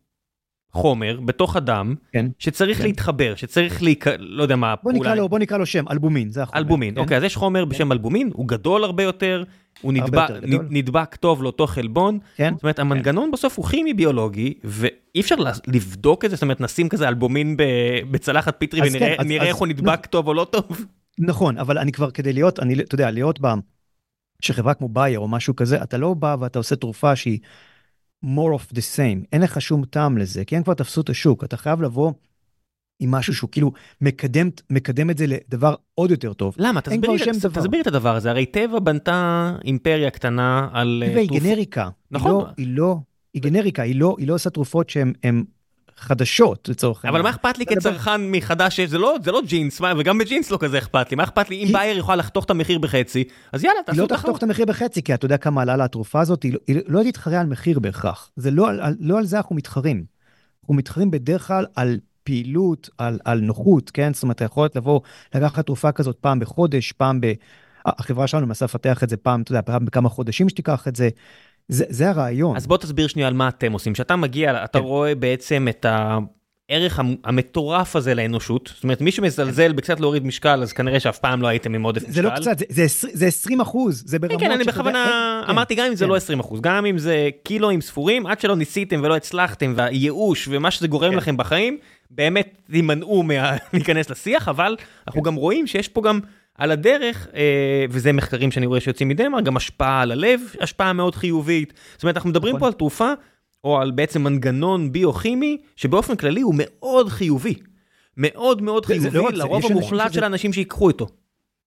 Speaker 1: חומר בתוך הדם, כן, שצריך כן. להתחבר, שצריך להיק... לא יודע מה,
Speaker 2: בוא נקרא, לו, בוא נקרא לו שם, אלבומין, זה החומר.
Speaker 1: אלבומין, כן? אוקיי, אז יש חומר כן. בשם אלבומין, הוא גדול הרבה יותר, הוא נדבק, נדבק טוב לאותו חלבון, כן? זאת אומרת. המנגנון כן. בסוף הוא כימי ביולוגי, ואי אפשר לבדוק את זה, זאת אומרת, נשים כזה אלבומין בצלחת פטרי ונראה כן, אז, איך אז, הוא נדבק נ... טוב או לא טוב.
Speaker 2: נכון, אבל אני כבר, כדי להיות, אני, אתה יודע, להיות בה, שחברה כמו בייר או משהו כזה, אתה לא בא ואתה עושה תרופה שהיא more of the same, אין לך שום טעם לזה, כי הם כבר תפסו את השוק, אתה חייב לבוא עם משהו שהוא כאילו מקדם, מקדם את זה לדבר עוד יותר טוב.
Speaker 1: למה? תסביר, לי, תסביר את הדבר הזה, הרי טבע בנתה אימפריה קטנה על...
Speaker 2: טבע היא גנריקה. נכון. היא לא, היא לא, היא גנריקה, היא לא, היא לא עושה תרופות שהן חדשות לצורך
Speaker 1: העניין. אבל מה אכפת לי כצרכן מחדש, זה לא, זה לא ג'ינס, וגם בג'ינס לא כזה אכפת לי, מה אכפת לי, אם בייר יכולה לחתוך את את המחיר בחצי, אז יאללה, תעשו
Speaker 2: תחרות. היא לא תחתוך את המחיר בחצי, כי אתה יודע כמה עלה לה התרופה הזאת, היא לא, היא לא תתחרה על מחיר בהכרח. זה לא, לא על זה אנחנו מתחרים. אנחנו מתחרים בדרך כלל על פעילות, על, על נוחות, כן? זאת אומרת, אתה יכול לבוא, לקחת תרופה כזאת פעם בחודש, פעם ב... החברה שלנו מנסה לפתח את זה פעם, אתה יודע, פעם בכמה חודשים שתיקח את זה. זה, זה הרעיון.
Speaker 1: אז בוא תסביר שנייה על מה אתם עושים. כשאתה מגיע, אתה כן. רואה בעצם את הערך המטורף הזה לאנושות. זאת אומרת, מי שמזלזל בקצת להוריד משקל, אז כנראה שאף פעם לא הייתם עם עודף משקל.
Speaker 2: זה לא קצת, זה, זה, זה 20 אחוז, זה ברמות...
Speaker 1: כן, כן, אני בכוונה כן, אמרתי, גם אם זה כן. לא 20 אחוז, גם אם זה קילואים ספורים, עד שלא ניסיתם ולא הצלחתם, והייאוש ומה שזה גורם כן. לכם בחיים, באמת תימנעו <laughs> מלהיכנס לשיח, אבל אנחנו גם רואים שיש פה גם... על הדרך, אה, וזה מחקרים שאני רואה שיוצאים מדנמרק, גם השפעה על הלב, השפעה מאוד חיובית. זאת אומרת, אנחנו מדברים נכון. פה על תרופה, או על בעצם מנגנון ביוכימי, שבאופן כללי הוא מאוד חיובי. מאוד מאוד חיובי לא לרוב המוחלט של האנשים שיקחו איתו.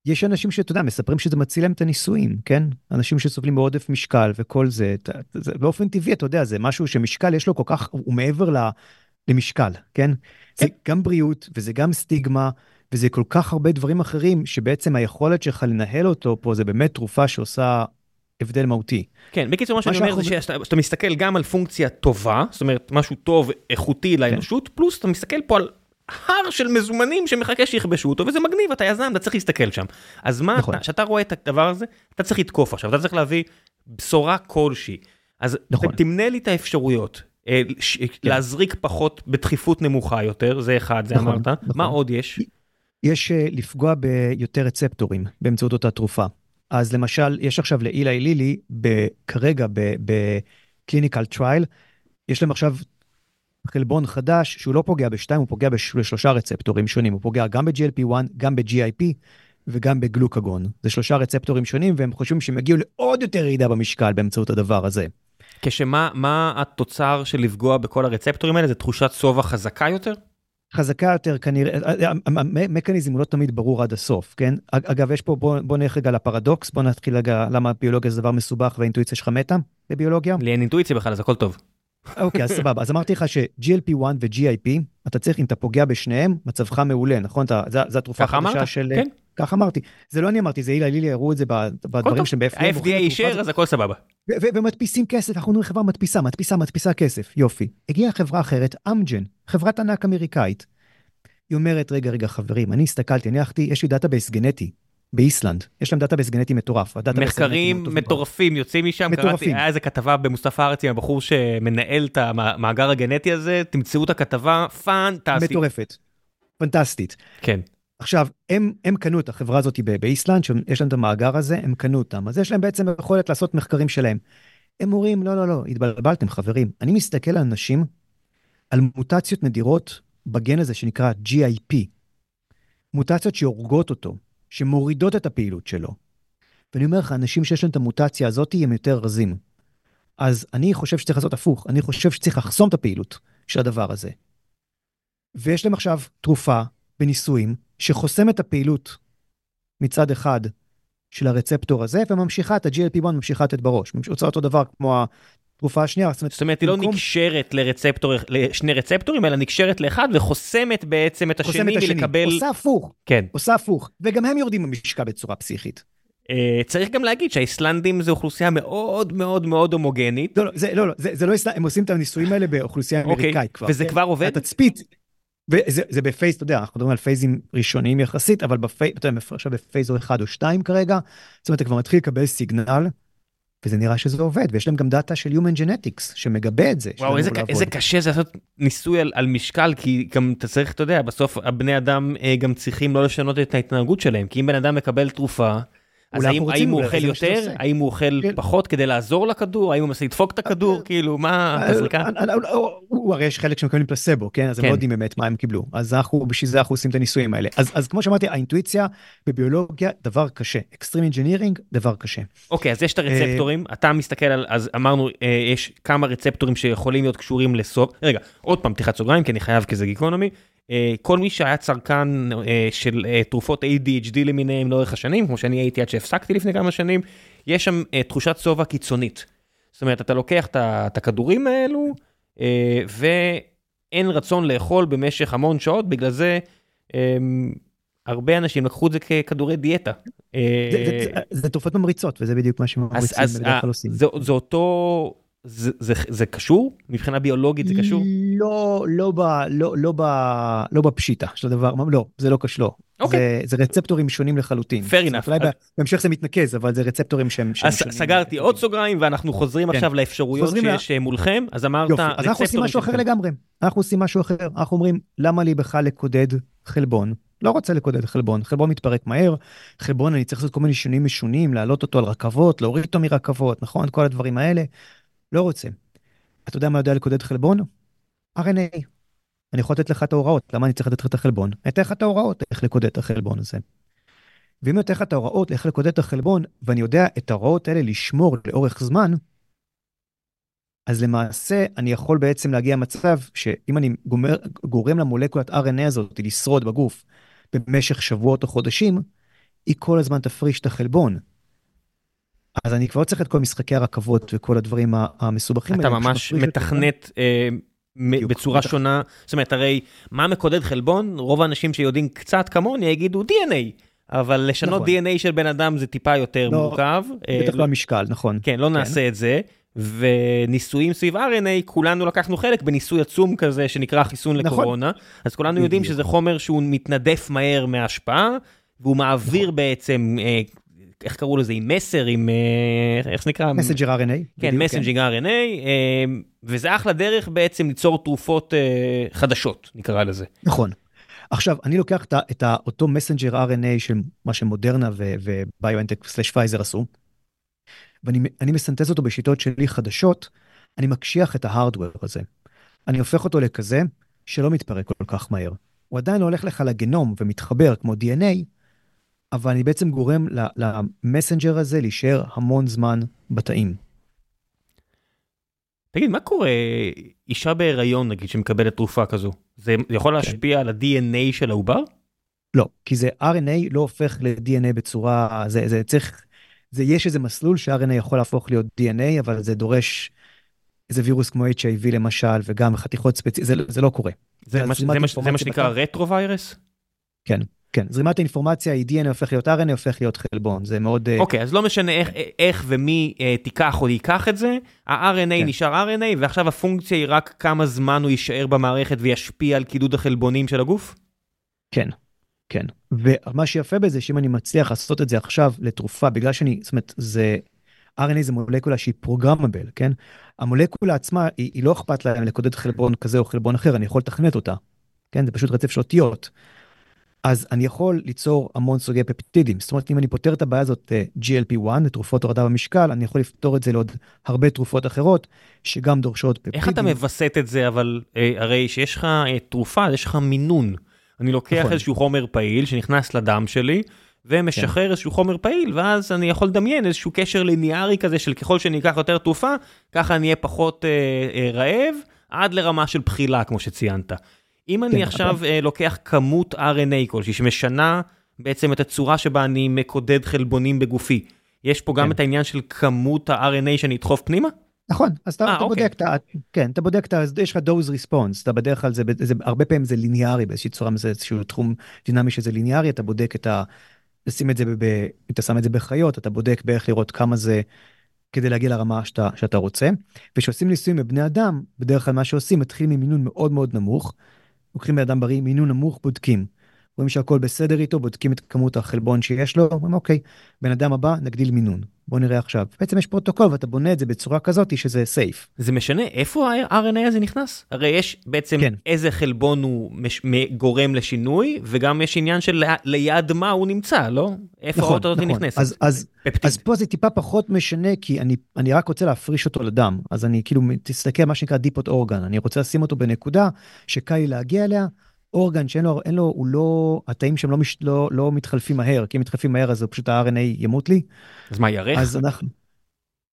Speaker 2: יש אנשים שאתה יודע, מספרים שזה מציל להם את הנישואים, כן? אנשים שסובלים מעודף משקל וכל זה, זה באופן טבעי, אתה יודע, זה משהו שמשקל יש לו כל כך, הוא מעבר ל, למשקל, כן? זה כן. גם בריאות וזה גם סטיגמה וזה כל כך הרבה דברים אחרים, שבעצם היכולת שלך לנהל אותו פה זה באמת תרופה שעושה הבדל מהותי.
Speaker 1: כן, בקיצור מה שאני אומר זה שאתה מסתכל גם על פונקציה טובה, זאת אומרת משהו טוב, איכותי לאנושות, כן. פלוס אתה מסתכל פה על הר של מזומנים שמחכה שיכבשו אותו, וזה מגניב, אתה יזם, אתה צריך להסתכל שם. אז מה, נכון. כשאתה רואה את הדבר הזה, אתה צריך לתקוף עכשיו, אתה צריך להביא בשורה כלשהי. אז נכון. תמנה לי את האפשרויות. אה, כן. להזריק פחות בתכיפות נמוכה יותר, זה אחד, זה נכון, אמרת. נכון. מה עוד יש?
Speaker 2: יש אה, לפגוע ביותר רצפטורים באמצעות אותה תרופה. אז למשל, יש עכשיו לאילי לילי, כרגע ב clinical trial, יש להם עכשיו חלבון חדש שהוא לא פוגע בשתיים, הוא פוגע בשלושה רצפטורים שונים. הוא פוגע גם ב-GLP-1, גם ב-GIP וגם בגלוקגון. זה שלושה רצפטורים שונים, והם חושבים שהם יגיעו לעוד יותר ירידה במשקל באמצעות הדבר הזה.
Speaker 1: כשמה התוצר של לפגוע בכל הרצפטורים האלה? זה תחושת שובע חזקה יותר?
Speaker 2: חזקה יותר כנראה, המכניזם הוא לא תמיד ברור עד הסוף, כן? אגב, יש פה, בוא, בוא נלך רגע לפרדוקס, בוא נתחיל רגע למה ביולוגיה זה דבר מסובך והאינטואיציה שלך מתה בביולוגיה.
Speaker 1: לי אין אינטואיציה בכלל, אז הכל טוב.
Speaker 2: אוקיי, אז סבבה. אז אמרתי לך ש-GLP-1 ו-GIP, אתה צריך, אם אתה פוגע בשניהם, מצבך מעולה, נכון? זו התרופה החדשה של... כן. כך אמרתי. זה לא אני אמרתי, זה הילה לילי, הראו את זה בדברים שהם ב-FDA.
Speaker 1: ה-FDA אישר, אז הכל סבבה.
Speaker 2: ומדפיסים כסף, אנחנו אומרים חברה מדפיסה, מדפיסה, מדפיסה כסף, יופי. הגיעה חברה אחרת, אמג'ן, חברת ענק אמריקאית. היא אומרת, רגע, רגע, חברים, אני הסתכלתי, אני הלכתי, יש לי database גנטי. באיסלנד, יש להם database גנטי מטורף.
Speaker 1: מחקרים מטורפים יוצאים משם, קראתי, היה איזה כתבה הארץ עם הבחור שמנהל את המאגר הגנטי הזה, תמצאו את הכתבה, פנטסטית.
Speaker 2: מטורפת, פנטסטית.
Speaker 1: כן.
Speaker 2: עכשיו, הם, הם קנו את החברה הזאת באיסלנד, שיש להם את המאגר הזה, הם קנו אותם, אז יש להם בעצם יכולת לעשות מחקרים שלהם. הם אומרים, לא, לא, לא, התבלבלתם חברים, אני מסתכל על אנשים, על מוטציות נדירות בגן הזה שנקרא GIP, מוטציות שהורגות אותו, שמורידות את הפעילות שלו. ואני אומר לך, אנשים שיש להם את המוטציה הזאת, הם יותר רזים. אז אני חושב שצריך לעשות הפוך, אני חושב שצריך לחסום את הפעילות של הדבר הזה. ויש להם עכשיו תרופה בניסויים שחוסם את הפעילות מצד אחד של הרצפטור הזה, וממשיכה את ה-GLP-1, ממשיכה לתת בראש. עושה אותו דבר כמו התרופה השנייה.
Speaker 1: זאת אומרת, היא לא נקשרת לרצפטור, לשני רצפטורים, אלא נקשרת לאחד וחוסמת בעצם את השני מלקבל...
Speaker 2: עושה הפוך. כן. עושה הפוך. וגם הם יורדים במשקל בצורה פסיכית.
Speaker 1: אה, צריך גם להגיד שהאיסלנדים זה אוכלוסייה מאוד מאוד מאוד הומוגנית.
Speaker 2: לא, לא, זה לא, לא, זה, זה לא איסלנד, הם עושים את הניסויים האלה באוכלוסייה
Speaker 1: אוקיי,
Speaker 2: אמריקאית כבר.
Speaker 1: וזה
Speaker 2: כן?
Speaker 1: כבר עובד?
Speaker 2: התצפית, וזה זה ב phase, אתה יודע, אנחנו מדברים על phase-ים ראשוניים יחסית, אבל ב phase, אתה יודע, עכשיו ב phase או אחד או שתיים כרגע, זאת אומרת, אתה כבר מתחיל לקבל סיגנל, וזה נראה שזה עובד, ויש להם גם data של Human Genetics שמגבה את זה.
Speaker 1: וואו, איזה, איזה קשה זה לעשות ניסוי על, על משקל, כי גם אתה צריך, אתה יודע, בסוף הבני אדם אה, גם צריכים לא לשנות את ההתנהגות שלהם, כי אם בן אדם מקבל תרופה, אז האם, האם הוא אוכל יותר, האם הוא אוכל כן. פחות כדי לעזור לכדור, האם הוא מנסה לדפוק את הכדור, אה, כאילו, מה,
Speaker 2: אה,
Speaker 1: הזריקה?
Speaker 2: הוא הרי יש חלק שמקבלים פלסבו, כן? אז הם לא יודעים באמת מה הם קיבלו. אז אנחנו, בשביל זה אנחנו עושים את הניסויים האלה. אז כמו שאמרתי, האינטואיציה בביולוגיה, דבר קשה. extreme engineering, דבר קשה.
Speaker 1: אוקיי, אז יש את הרצפטורים, אתה מסתכל על, אז אמרנו, יש כמה רצפטורים שיכולים להיות קשורים לסוף, רגע, עוד פעם, פתיחת סוגריים, כי אני חייב כזה גיקונומי. אה, כל מי שהיה צרכן אה, של אה, תרופות ADHD למיניהם לאורך השנים, כמו שאני הייתי עד שהפסקתי לפני כמה שנים, יש שם תחושת שובע קיצונית. זאת אומרת, אתה לוקח את הכדורים האלו, ואין רצון לאכול במשך המון שעות, בגלל זה הרבה אנשים לקחו את זה ככדורי דיאטה.
Speaker 2: זה תרופות ממריצות, וזה בדיוק מה שממריצים בדרך כלל עושים.
Speaker 1: זה אותו... זה, זה, זה קשור? מבחינה ביולוגית זה קשור?
Speaker 2: לא, לא, ב, לא, לא, ב, לא בפשיטה של הדבר, לא, זה לא קשור. לא. Okay. אוקיי. זה, זה רצפטורים שונים לחלוטין.
Speaker 1: fair enough.
Speaker 2: אולי בהמשך זה מתנקז, אבל זה רצפטורים שהם, שהם
Speaker 1: שונים. סגרתי עוד סוגריים ואנחנו חוזרים כן. עכשיו לאפשרויות שיש לה... מולכם, אז אמרת
Speaker 2: יופי, אז אנחנו עושים משהו אחר לגמרי. אנחנו עושים משהו אחר, אנחנו אומרים, למה לי בכלל לקודד חלבון? לא רוצה לקודד חלבון, חלבון מתפרק מהר, חלבון אני צריך לעשות כל מיני שינויים משונים, להעלות אותו על רכבות, להוריד אותו מרכבות, נכון? כל הדברים האלה. לא רוצה. אתה יודע מה יודע לקודד חלבון? RNA. אני יכול לתת לך את ההוראות, למה אני צריך לתת לך את החלבון? אני אתן לך את ההוראות איך לקודד את החלבון הזה. ואם אני אתן לך את ההוראות איך לקודד את החלבון, ואני יודע את ההוראות האלה לשמור לאורך זמן, אז למעשה אני יכול בעצם להגיע למצב שאם אני גומר, גורם למולקולת RNA הזאת לשרוד בגוף במשך שבועות או חודשים, היא כל הזמן תפריש את החלבון. אז אני כבר לא צריך את כל משחקי הרכבות וכל הדברים המסובכים
Speaker 1: אתה ממש מתכנת אה, בצורה שונה, זאת אומרת, הרי מה מקודד חלבון? רוב האנשים שיודעים קצת כמוני יגידו DNA. אבל לשנות נכון. DNA של בן אדם זה טיפה יותר לא, מורכב.
Speaker 2: בטח אה, לא המשקל, נכון.
Speaker 1: כן, לא כן. נעשה את זה. וניסויים סביב RNA, כולנו לקחנו חלק בניסוי עצום כזה שנקרא חיסון נכון. לקורונה. אז כולנו בדיוק. יודעים שזה חומר שהוא מתנדף מהר מההשפעה, והוא מעביר נכון. בעצם אה, איך קראו לזה, עם מסר, עם, אה, איך זה נקרא?
Speaker 2: מסנג'ר RNA.
Speaker 1: כן, מסנג'ינג כן. RNA, אה, וזה אחלה דרך בעצם ליצור תרופות אה, חדשות, נקרא לזה.
Speaker 2: נכון. עכשיו, אני לוקח את, את אותו messenger RNA של מה שמודרנה וביואנטק slash פייזר עשו, ואני מסנטז אותו בשיטות שלי חדשות, אני מקשיח את ה hardware הזה. אני הופך אותו לכזה שלא מתפרק כל כך מהר. הוא עדיין הולך לך לגנום ומתחבר כמו DNA, אבל אני בעצם גורם למסנג'ר הזה להישאר המון זמן בתאים.
Speaker 1: תגיד, מה קורה, אישה בהיריון נגיד שמקבלת תרופה כזו, זה יכול להשפיע כן. על ה-DNA של העובר?
Speaker 2: לא, כי זה RNA לא הופך ל-DNA בצורה, זה, זה צריך, זה יש איזה מסלול ש-RNA יכול להפוך להיות DNA, אבל זה דורש איזה וירוס כמו HIV למשל, וגם חתיכות ספציפיות, זה, זה לא קורה.
Speaker 1: זה, זה, זה, זה מה שנקרא רטרו-ויירס?
Speaker 2: כן. כן, זרימת האינפורמציה היא DNA הופך להיות RNA הופך להיות חלבון, זה מאוד...
Speaker 1: אה, אוקיי, okay, אז לא משנה איך, איך ומי uh, תיקח או ייקח את זה, ה-RNA כן. נשאר RNA, ועכשיו הפונקציה היא רק כמה זמן הוא יישאר במערכת וישפיע על קידוד החלבונים של הגוף?
Speaker 2: כן, כן. ומה שיפה בזה, שאם אני מצליח לעשות את זה עכשיו לתרופה, בגלל שאני, זאת אומרת, זה... RNA זה מולקולה שהיא פרוגרמבל, כן? המולקולה עצמה, היא, היא לא אכפת להם לקודד חלבון כזה או חלבון אחר, אני יכול לתכנת אותה, כן? זה פשוט רצף של אותיות. אז אני יכול ליצור המון סוגי פפטידים. זאת אומרת, אם אני פותר את הבעיה הזאת אה, GLP-1, תרופות הורדה במשקל, אני יכול לפתור את זה לעוד הרבה תרופות אחרות, שגם דורשות פפטידים.
Speaker 1: איך אתה מווסת את זה, אבל אה, הרי שיש לך אה, תרופה, יש לך מינון. אני לוקח נכון. איזשהו חומר פעיל שנכנס לדם שלי, ומשחרר כן. איזשהו חומר פעיל, ואז אני יכול לדמיין איזשהו קשר ליניארי כזה של ככל שאני אקח יותר תרופה, ככה אני אהיה פחות אה, אה, רעב, עד לרמה של בחילה, כמו שציינת. אם אני כן, עכשיו אבל... אה, לוקח כמות RNA כלשהי שמשנה בעצם את הצורה שבה אני מקודד חלבונים בגופי, יש פה גם כן. את העניין של כמות ה-RNA שאני אדחוף פנימה?
Speaker 2: נכון, אז אתה, 아, אה, אתה אוקיי. בודק את ה... כן, אתה בודק את ה... יש לך דוז ריספונס, אתה בדרך כלל זה, זה הרבה פעמים זה ליניארי באיזושהי צורה, זה איזשהו תחום דינמי שזה ליניארי, אתה בודק את ה... לשים את זה, ב, אם אתה שם את זה בחיות, אתה בודק בערך לראות כמה זה כדי להגיע לרמה שאתה, שאתה רוצה. וכשעושים ניסויים בבני אדם, בדרך כלל מה שעושים, מתחילים ממינון מאוד מאוד נמוך. לוקחים בן אדם בריא, מינון נמוך, בודקים. רואים שהכל בסדר איתו, בודקים את כמות החלבון שיש לו, אומרים אוקיי, בן אדם הבא, נגדיל מינון. בוא נראה עכשיו. בעצם יש פרוטוקול ואתה בונה את זה בצורה כזאת שזה safe.
Speaker 1: זה משנה איפה ה-RNA הזה נכנס? הרי יש בעצם כן. איזה חלבון הוא מש... גורם לשינוי, וגם יש עניין של ליד מה הוא נמצא, לא? איפה נכון, האוטו נכון. נכנסת?
Speaker 2: אז, אז, אז פה זה טיפה פחות משנה, כי אני, אני רק רוצה להפריש אותו לדם. אז אני כאילו, תסתכל מה שנקרא דיפות אורגן, אני רוצה לשים אותו בנקודה שקל לי להגיע אליה. אורגן שאין לו, אין לו, הוא לא, התאים שם לא, מש, לא, לא מתחלפים מהר, כי אם מתחלפים מהר אז פשוט ה-RNA ימות לי.
Speaker 1: אז מה, ירך?
Speaker 2: אז אנחנו...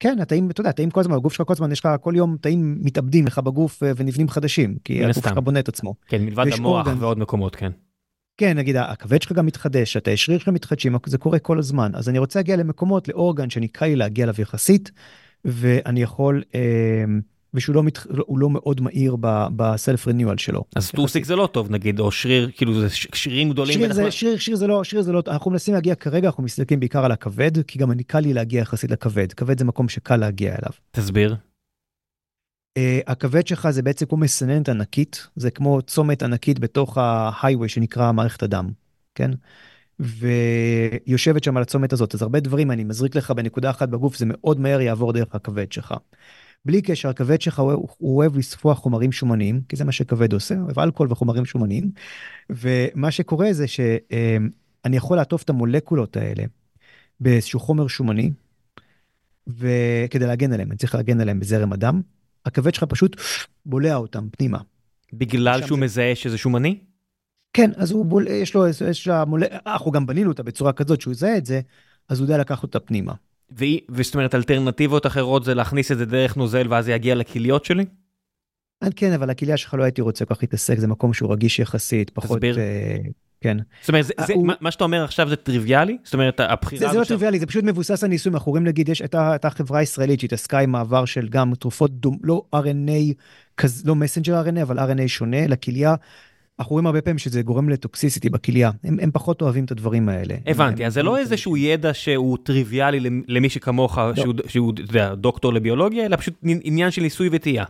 Speaker 2: כן, התאים, אתה יודע, התאים כל הזמן, הגוף שלך כל הזמן, יש לך כל יום תאים מתאבדים לך בגוף אה, ונבנים חדשים, כי הגוף שלך בונה את עצמו.
Speaker 1: כן, מלבד המוח אורגן, ועוד מקומות, כן.
Speaker 2: כן, נגיד הכבד שלך גם מתחדש, התאי שריר שלך מתחדשים, זה קורה כל הזמן. אז אני רוצה להגיע למקומות, לאורגן שנקרא לי להגיע אליו יחסית, ואני יכול... אה, ושהוא לא, מת... לא מאוד מהיר בסלף רניואל שלו.
Speaker 1: אז טוסיק זה לא טוב נגיד, או שריר, כאילו זה שרירים גדולים.
Speaker 2: שריר זה, שריר, שריר זה לא, שריר זה לא, אנחנו מנסים להגיע כרגע, אנחנו מסתכלים בעיקר על הכבד, כי גם אני קל לי להגיע יחסית לכבד. כבד זה מקום שקל להגיע אליו.
Speaker 1: תסביר.
Speaker 2: Uh, הכבד שלך זה בעצם כמו מסננת ענקית, זה כמו צומת ענקית בתוך ההייווי שנקרא מערכת הדם, כן? ויושבת שם על הצומת הזאת, אז הרבה דברים, אני מזריק לך בנקודה אחת בגוף, זה מאוד מהר יעבור דרך הכבד שלך. בלי קשר, הכבד שלך הוא, הוא אוהב לספוח חומרים שומניים, כי זה מה שכבד עושה, אוהב אלכוהול וחומרים שומניים. ומה שקורה זה שאני יכול לעטוף את המולקולות האלה באיזשהו חומר שומני, וכדי להגן עליהם, אני צריך להגן עליהם בזרם הדם, הכבד שלך פשוט בולע אותם פנימה.
Speaker 1: בגלל שהוא זה... מזהה שזה שומני?
Speaker 2: כן, אז הוא בול... יש לו, יש מול... אנחנו גם בנינו אותה בצורה כזאת שהוא יזהה את זה, אז הוא יודע לקחת אותה פנימה.
Speaker 1: וזאת אומרת אלטרנטיבות אחרות זה להכניס את זה דרך נוזל ואז זה יגיע לכליות שלי?
Speaker 2: כן אבל הכליה שלך לא הייתי רוצה כל כך להתעסק זה מקום שהוא רגיש יחסית פחות תסביר. Uh, כן.
Speaker 1: זאת אומרת זה, זה, הוא... מה, שאתה אומר עכשיו זה טריוויאלי? זאת אומרת הבחירה...
Speaker 2: זה, זה לא עכשיו... טריוויאלי זה פשוט מבוסס על ניסויים אנחנו רואים נגיד יש הייתה חברה ישראלית שהתעסקה עם מעבר של גם תרופות דום לא RNA כזה לא messenger RNA אבל RNA שונה לכליה אנחנו רואים הרבה פעמים שזה גורם ל toxicity בכליה, הם, הם פחות אוהבים את הדברים האלה.
Speaker 1: הבנתי,
Speaker 2: הם,
Speaker 1: אז זה לא איזשהו ידע שהוא טריוויאלי למי שכמוך, לא. שהוא, שהוא יודע, דוקטור לביולוגיה, אלא פשוט עניין של ניסוי וטעייה.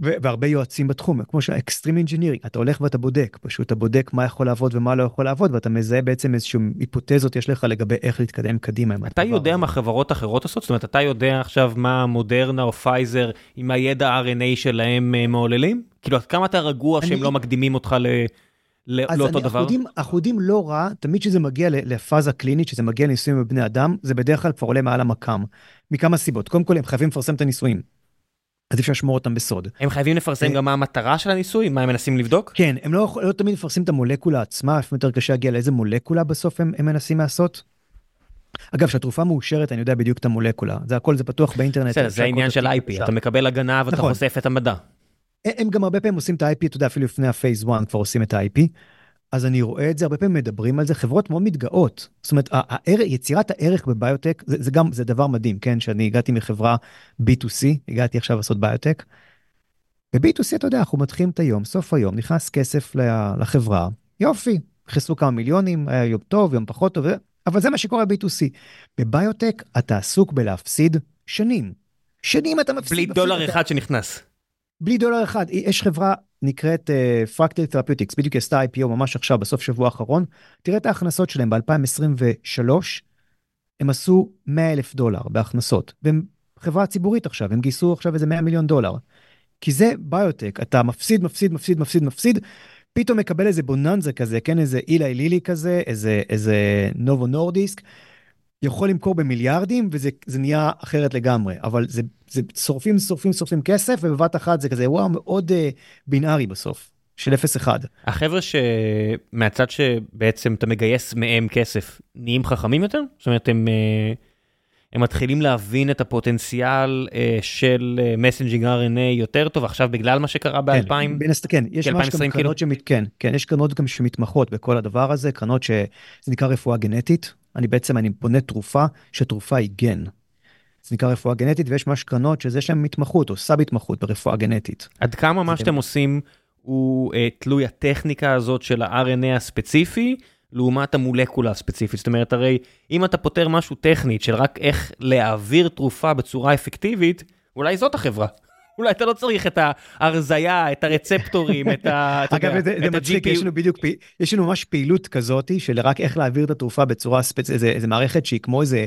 Speaker 2: והרבה יועצים בתחום, כמו שה extreme engineering, אתה הולך ואתה בודק, פשוט אתה בודק מה יכול לעבוד ומה לא יכול לעבוד, ואתה מזהה בעצם איזשהו היפותזות יש לך לגבי איך להתקדם קדימה.
Speaker 1: אתה יודע. מה חברות אחרות עושות? זאת אומרת, אתה יודע עכשיו מה מודרנה או פייזר עם הידע RNA שלהם אה, מעוללים? כאילו, כמה אתה רגוע אני... שהם לא מקדימים אותך ל... לאותו דבר?
Speaker 2: אז אנחנו יודעים לא רע, תמיד כשזה מגיע לפאזה קלינית, כשזה מגיע לניסויים בבני אדם, זה בדרך כלל כבר עולה מעל המקם. מכמה סיבות. קודם כל, הם חייבים לפרסם את הניסויים. אז אפשר לשמור אותם בסוד.
Speaker 1: הם חייבים לפרסם אה, גם מה המטרה של הניסוי? מה הם מנסים לבדוק?
Speaker 2: כן, הם לא, לא תמיד מפרסמים את המולקולה עצמה, לפעמים יותר קשה להגיע לאיזה מולקולה בסוף הם, הם מנסים לעשות. אגב, כשהתרופה מאושרת, אני יודע בדיוק את המולקולה. זה הכל, זה פתוח באינטרנט.
Speaker 1: בסדר, זה העניין של IP, אתה מקבל הגנה ואתה נכון. חושף את המדע.
Speaker 2: הם גם הרבה פעמים עושים את ה-IP, אתה יודע, אפילו לפני הפייס 1 כבר עושים את ה-IP. אז אני רואה את זה, הרבה פעמים מדברים על זה, חברות מאוד מתגאות. זאת אומרת, הער, יצירת הערך בביוטק, זה, זה גם, זה דבר מדהים, כן? שאני הגעתי מחברה B2C, הגעתי עכשיו לעשות ביוטק. ב-B2C, אתה יודע, אנחנו מתחילים את היום, סוף היום, נכנס כסף לחברה, יופי, נכנסו כמה מיליונים, היה יום טוב, יום פחות טוב, אבל זה מה שקורה ב-B2C. בביוטק אתה עסוק בלהפסיד שנים. שנים אתה מפסיד.
Speaker 1: בלי דולר אחד. שנכנס.
Speaker 2: בלי דולר אחד, יש חברה נקראת פרקטל uh, תרפיוטיקס, בדיוק עשתה IPO ממש עכשיו בסוף שבוע האחרון, תראה את ההכנסות שלהם ב-2023, הם עשו 100 אלף דולר בהכנסות, והם חברה ציבורית עכשיו, הם גייסו עכשיו איזה 100 מיליון דולר. כי זה ביוטק, אתה מפסיד, מפסיד, מפסיד, מפסיד, מפסיד, פתאום מקבל איזה בוננזה כזה, כן, איזה אילי לילי כזה, איזה, איזה נובו נורדיסק, יכול למכור במיליארדים וזה נהיה אחרת לגמרי, אבל זה, זה שורפים, שורפים, שורפים כסף ובבת אחת זה כזה אירוע מאוד uh, בינארי בסוף, של 0-1.
Speaker 1: החבר'ה שמהצד שבעצם אתה מגייס מהם כסף, נהיים חכמים יותר? זאת אומרת, הם, uh, הם מתחילים להבין את הפוטנציאל uh, של messaging uh, RNA יותר טוב עכשיו בגלל מה שקרה ב-2000?
Speaker 2: כן, כן, יש ממש גם קרנות כאילו? שמת, כן, כן, יש קרנות גם שמתמחות בכל הדבר הזה, קרנות שזה נקרא רפואה גנטית. אני בעצם, אני בונה תרופה, שתרופה היא גן. זה נקרא רפואה גנטית, ויש ממש קרנות שזה שם התמחות או sub התמחות ברפואה גנטית.
Speaker 1: עד כמה מה שאתם עושים הוא uh, תלוי הטכניקה הזאת של ה-RNA הספציפי, לעומת המולקולה הספציפית. זאת אומרת, הרי אם אתה פותר משהו טכנית של רק איך להעביר תרופה בצורה אפקטיבית, אולי זאת החברה. אולי אתה לא צריך את ההרזייה, את הרצפטורים, את ה... <laughs>
Speaker 2: אגב, זה, זה מצחיק, יש לנו בדיוק, יש לנו ממש פעילות כזאת של רק איך להעביר את התרופה בצורה ספציפית, איזה מערכת שהיא כמו איזה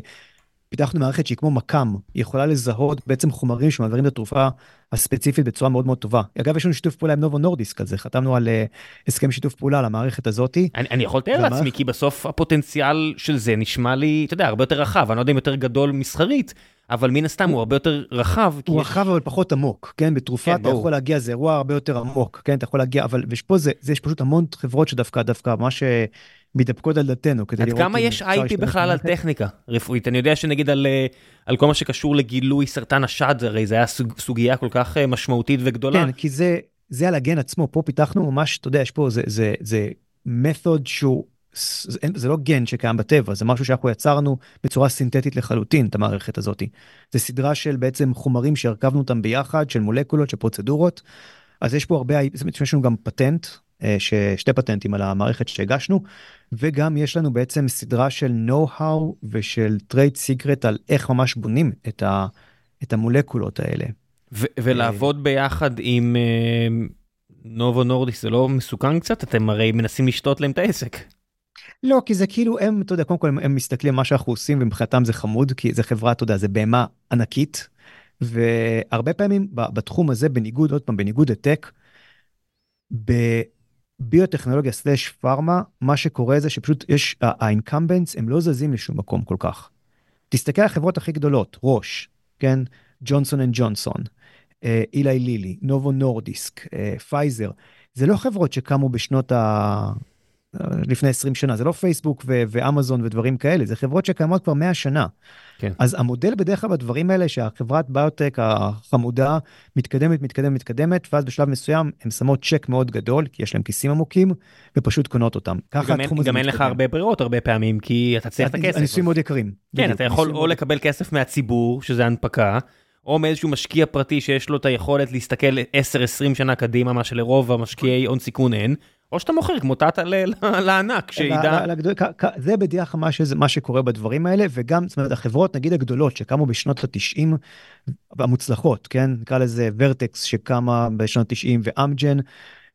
Speaker 2: פיתחנו מערכת שהיא כמו מכ"ם, היא יכולה לזהות בעצם חומרים שמעבירים את התרופה הספציפית בצורה מאוד מאוד טובה. אגב, יש לנו שיתוף פעולה עם נובו נורדיסק כזה, חתמנו על uh, הסכם שיתוף פעולה למערכת הזאתי.
Speaker 1: אני, אני יכול לתאר לעצמי, כי בסוף הפוטנציאל של זה נשמע לי, אתה יודע, הרבה יותר רחב, אני לא יודע אם יותר גדול מסחרית, אבל מן הסתם הוא הרבה יותר רחב.
Speaker 2: הוא רחב אבל פחות עמוק, כן? בתרופה כן, אתה. יכול להגיע, זה אירוע הרבה יותר עמוק, כן? אתה יכול להגיע, אבל יש פה זה, זה יש פשוט המון חברות שדווקא, דווקא, מה ש... מתדפקות על דלתנו כדי לראות...
Speaker 1: עד כמה יש IP בכלל על טכניקה רפואית? אני יודע שנגיד על, אה, על כל מה שקשור לגילוי סרטן השד, הרי זה היה סוג, סוגיה כל כך אה, משמעותית וגדולה.
Speaker 2: כן, כי זה, זה על הגן עצמו, פה פיתחנו ממש, אתה יודע, יש פה, זה, זה, זה מתוד שהוא, זה, זה לא גן שקיים בטבע, זה משהו שאנחנו יצרנו בצורה סינתטית לחלוטין, את המערכת הזאת. זה סדרה של בעצם חומרים שהרכבנו אותם ביחד, של מולקולות, של פרוצדורות. אז יש פה הרבה, יש לנו גם פטנט אה, שתי פטנטים על המערכת שהגשנו וגם יש לנו בעצם סדרה של know-how ושל trade secret על איך ממש בונים את, ה, את המולקולות האלה.
Speaker 1: ו- ולעבוד ביחד עם נובו uh, נורדיס זה לא מסוכן קצת? אתם הרי מנסים לשתות להם את העסק.
Speaker 2: לא כי זה כאילו הם אתה יודע קודם כל הם, הם מסתכלים מה שאנחנו עושים ומבחינתם זה חמוד כי זה חברה אתה יודע זה בהמה ענקית והרבה פעמים בתחום הזה בניגוד עוד פעם בניגוד לטק. ביוטכנולוגיה סלאש פארמה, מה שקורה זה שפשוט יש, האינקמבנטס הם לא זזים לשום מקום כל כך. תסתכל על החברות הכי גדולות, ראש, כן? ג'ונסון אנד ג'ונסון, אילי לילי, נובו נורדיסק, פייזר, זה לא חברות שקמו בשנות ה... לפני 20 שנה, זה לא פייסבוק ו- ואמזון ודברים כאלה, זה חברות שקיימות כבר 100 שנה. כן. אז המודל בדרך כלל בדברים האלה שהחברת ביוטק החמודה מתקדמת, מתקדמת, מתקדמת, ואז בשלב מסוים הן שמות צ'ק מאוד גדול, כי יש להם כיסים עמוקים, ופשוט קונות אותם.
Speaker 1: ככה התחום הזה גם אין לך הרבה ברירות הרבה פעמים, כי אתה צריך את הכסף.
Speaker 2: הניסויים מאוד יקרים.
Speaker 1: כן, אתה יכול או לקבל כסף מהציבור, שזה הנפקה, או מאיזשהו משקיע פרטי שיש לו את היכולת להסתכל 10-20 שנה קדימה, מה שלרוב המשקיעי הון סיכון אין, או שאתה מוכר כמו טאטה לענק שידע.
Speaker 2: זה בדרך כלל מה שקורה בדברים האלה וגם זאת אומרת החברות נגיד הגדולות שקמו בשנות התשעים המוצלחות כן נקרא לזה ורטקס שקמה בשנות התשעים ואמג'ן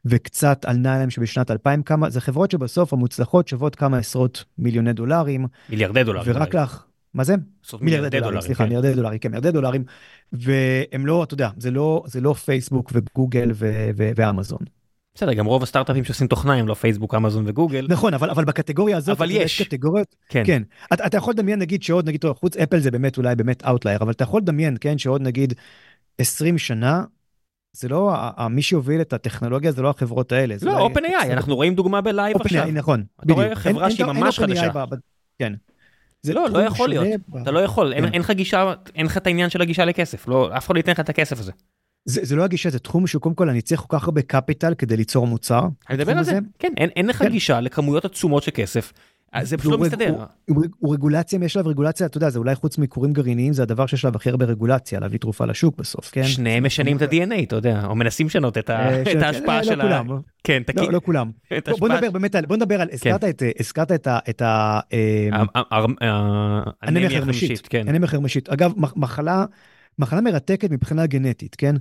Speaker 2: וקצת על ניילם שבשנת 2000 כמה זה חברות שבסוף המוצלחות שוות כמה עשרות מיליוני דולרים.
Speaker 1: מיליארדי דולרים.
Speaker 2: ורק לך. מה זה?
Speaker 1: מיליארדי דולרים,
Speaker 2: סליחה, כן. מיליארדי דולרים, כן, מיליארדי דולרים, והם לא, אתה יודע, זה לא, זה לא פייסבוק וגוגל ואמזון.
Speaker 1: בסדר, גם רוב הסטארט-אפים שעושים תוכנה הם לא פייסבוק, אמזון וגוגל.
Speaker 2: נכון, אבל, אבל בקטגוריה הזאת,
Speaker 1: אבל יש.
Speaker 2: קטגוריות, כן. כן. אתה, אתה יכול לדמיין, נגיד, שעוד, נגיד, טוב, חוץ אפל זה באמת אולי באמת outlier, אבל אתה יכול לדמיין, כן, שעוד נגיד 20 שנה, זה לא, מי שהוביל את הטכנולוגיה זה לא החברות האלה.
Speaker 1: לא, OpenAI, אנחנו רואים דוגמה ב live עכשיו.
Speaker 2: נכון,
Speaker 1: אתה רואה חברה שהיא ממש חדשה.
Speaker 2: כן.
Speaker 1: לא, לא יכול להיות, אתה לא יכול, אין לך גישה, אין לך את העניין של הגישה לכסף, לא, אף אחד לא ייתן לך את הכסף הזה.
Speaker 2: זה, זה לא הגישה, זה תחום שהוא קודם כל אני צריך כל כך הרבה capital כדי ליצור מוצר.
Speaker 1: אני מדבר על זה, כן, אין, אין לך כן. גישה לכמויות עצומות של כסף. זה פשוט לא מסתדר. הוא,
Speaker 2: הוא, הוא רגולציה, יש עליו רגולציה, אתה יודע, זה אולי חוץ מכורים גרעיניים, זה הדבר שיש עליו הכי הרבה רגולציה, להביא תרופה לשוק בסוף, כן?
Speaker 1: שניהם משנים את ה-DNA, אתה יודע, או מנסים לשנות את
Speaker 2: אה,
Speaker 1: ההשפעה
Speaker 2: לא
Speaker 1: של
Speaker 2: ה... כן, לא, לא כולם. בוא נדבר באמת על, בוא נדבר על, הזכרת כן. את ה... אנמיה חרמשית, אנמיה חרמשית. אגב, מחלה... מחלה מרתקת מבחינה גנטית, כן?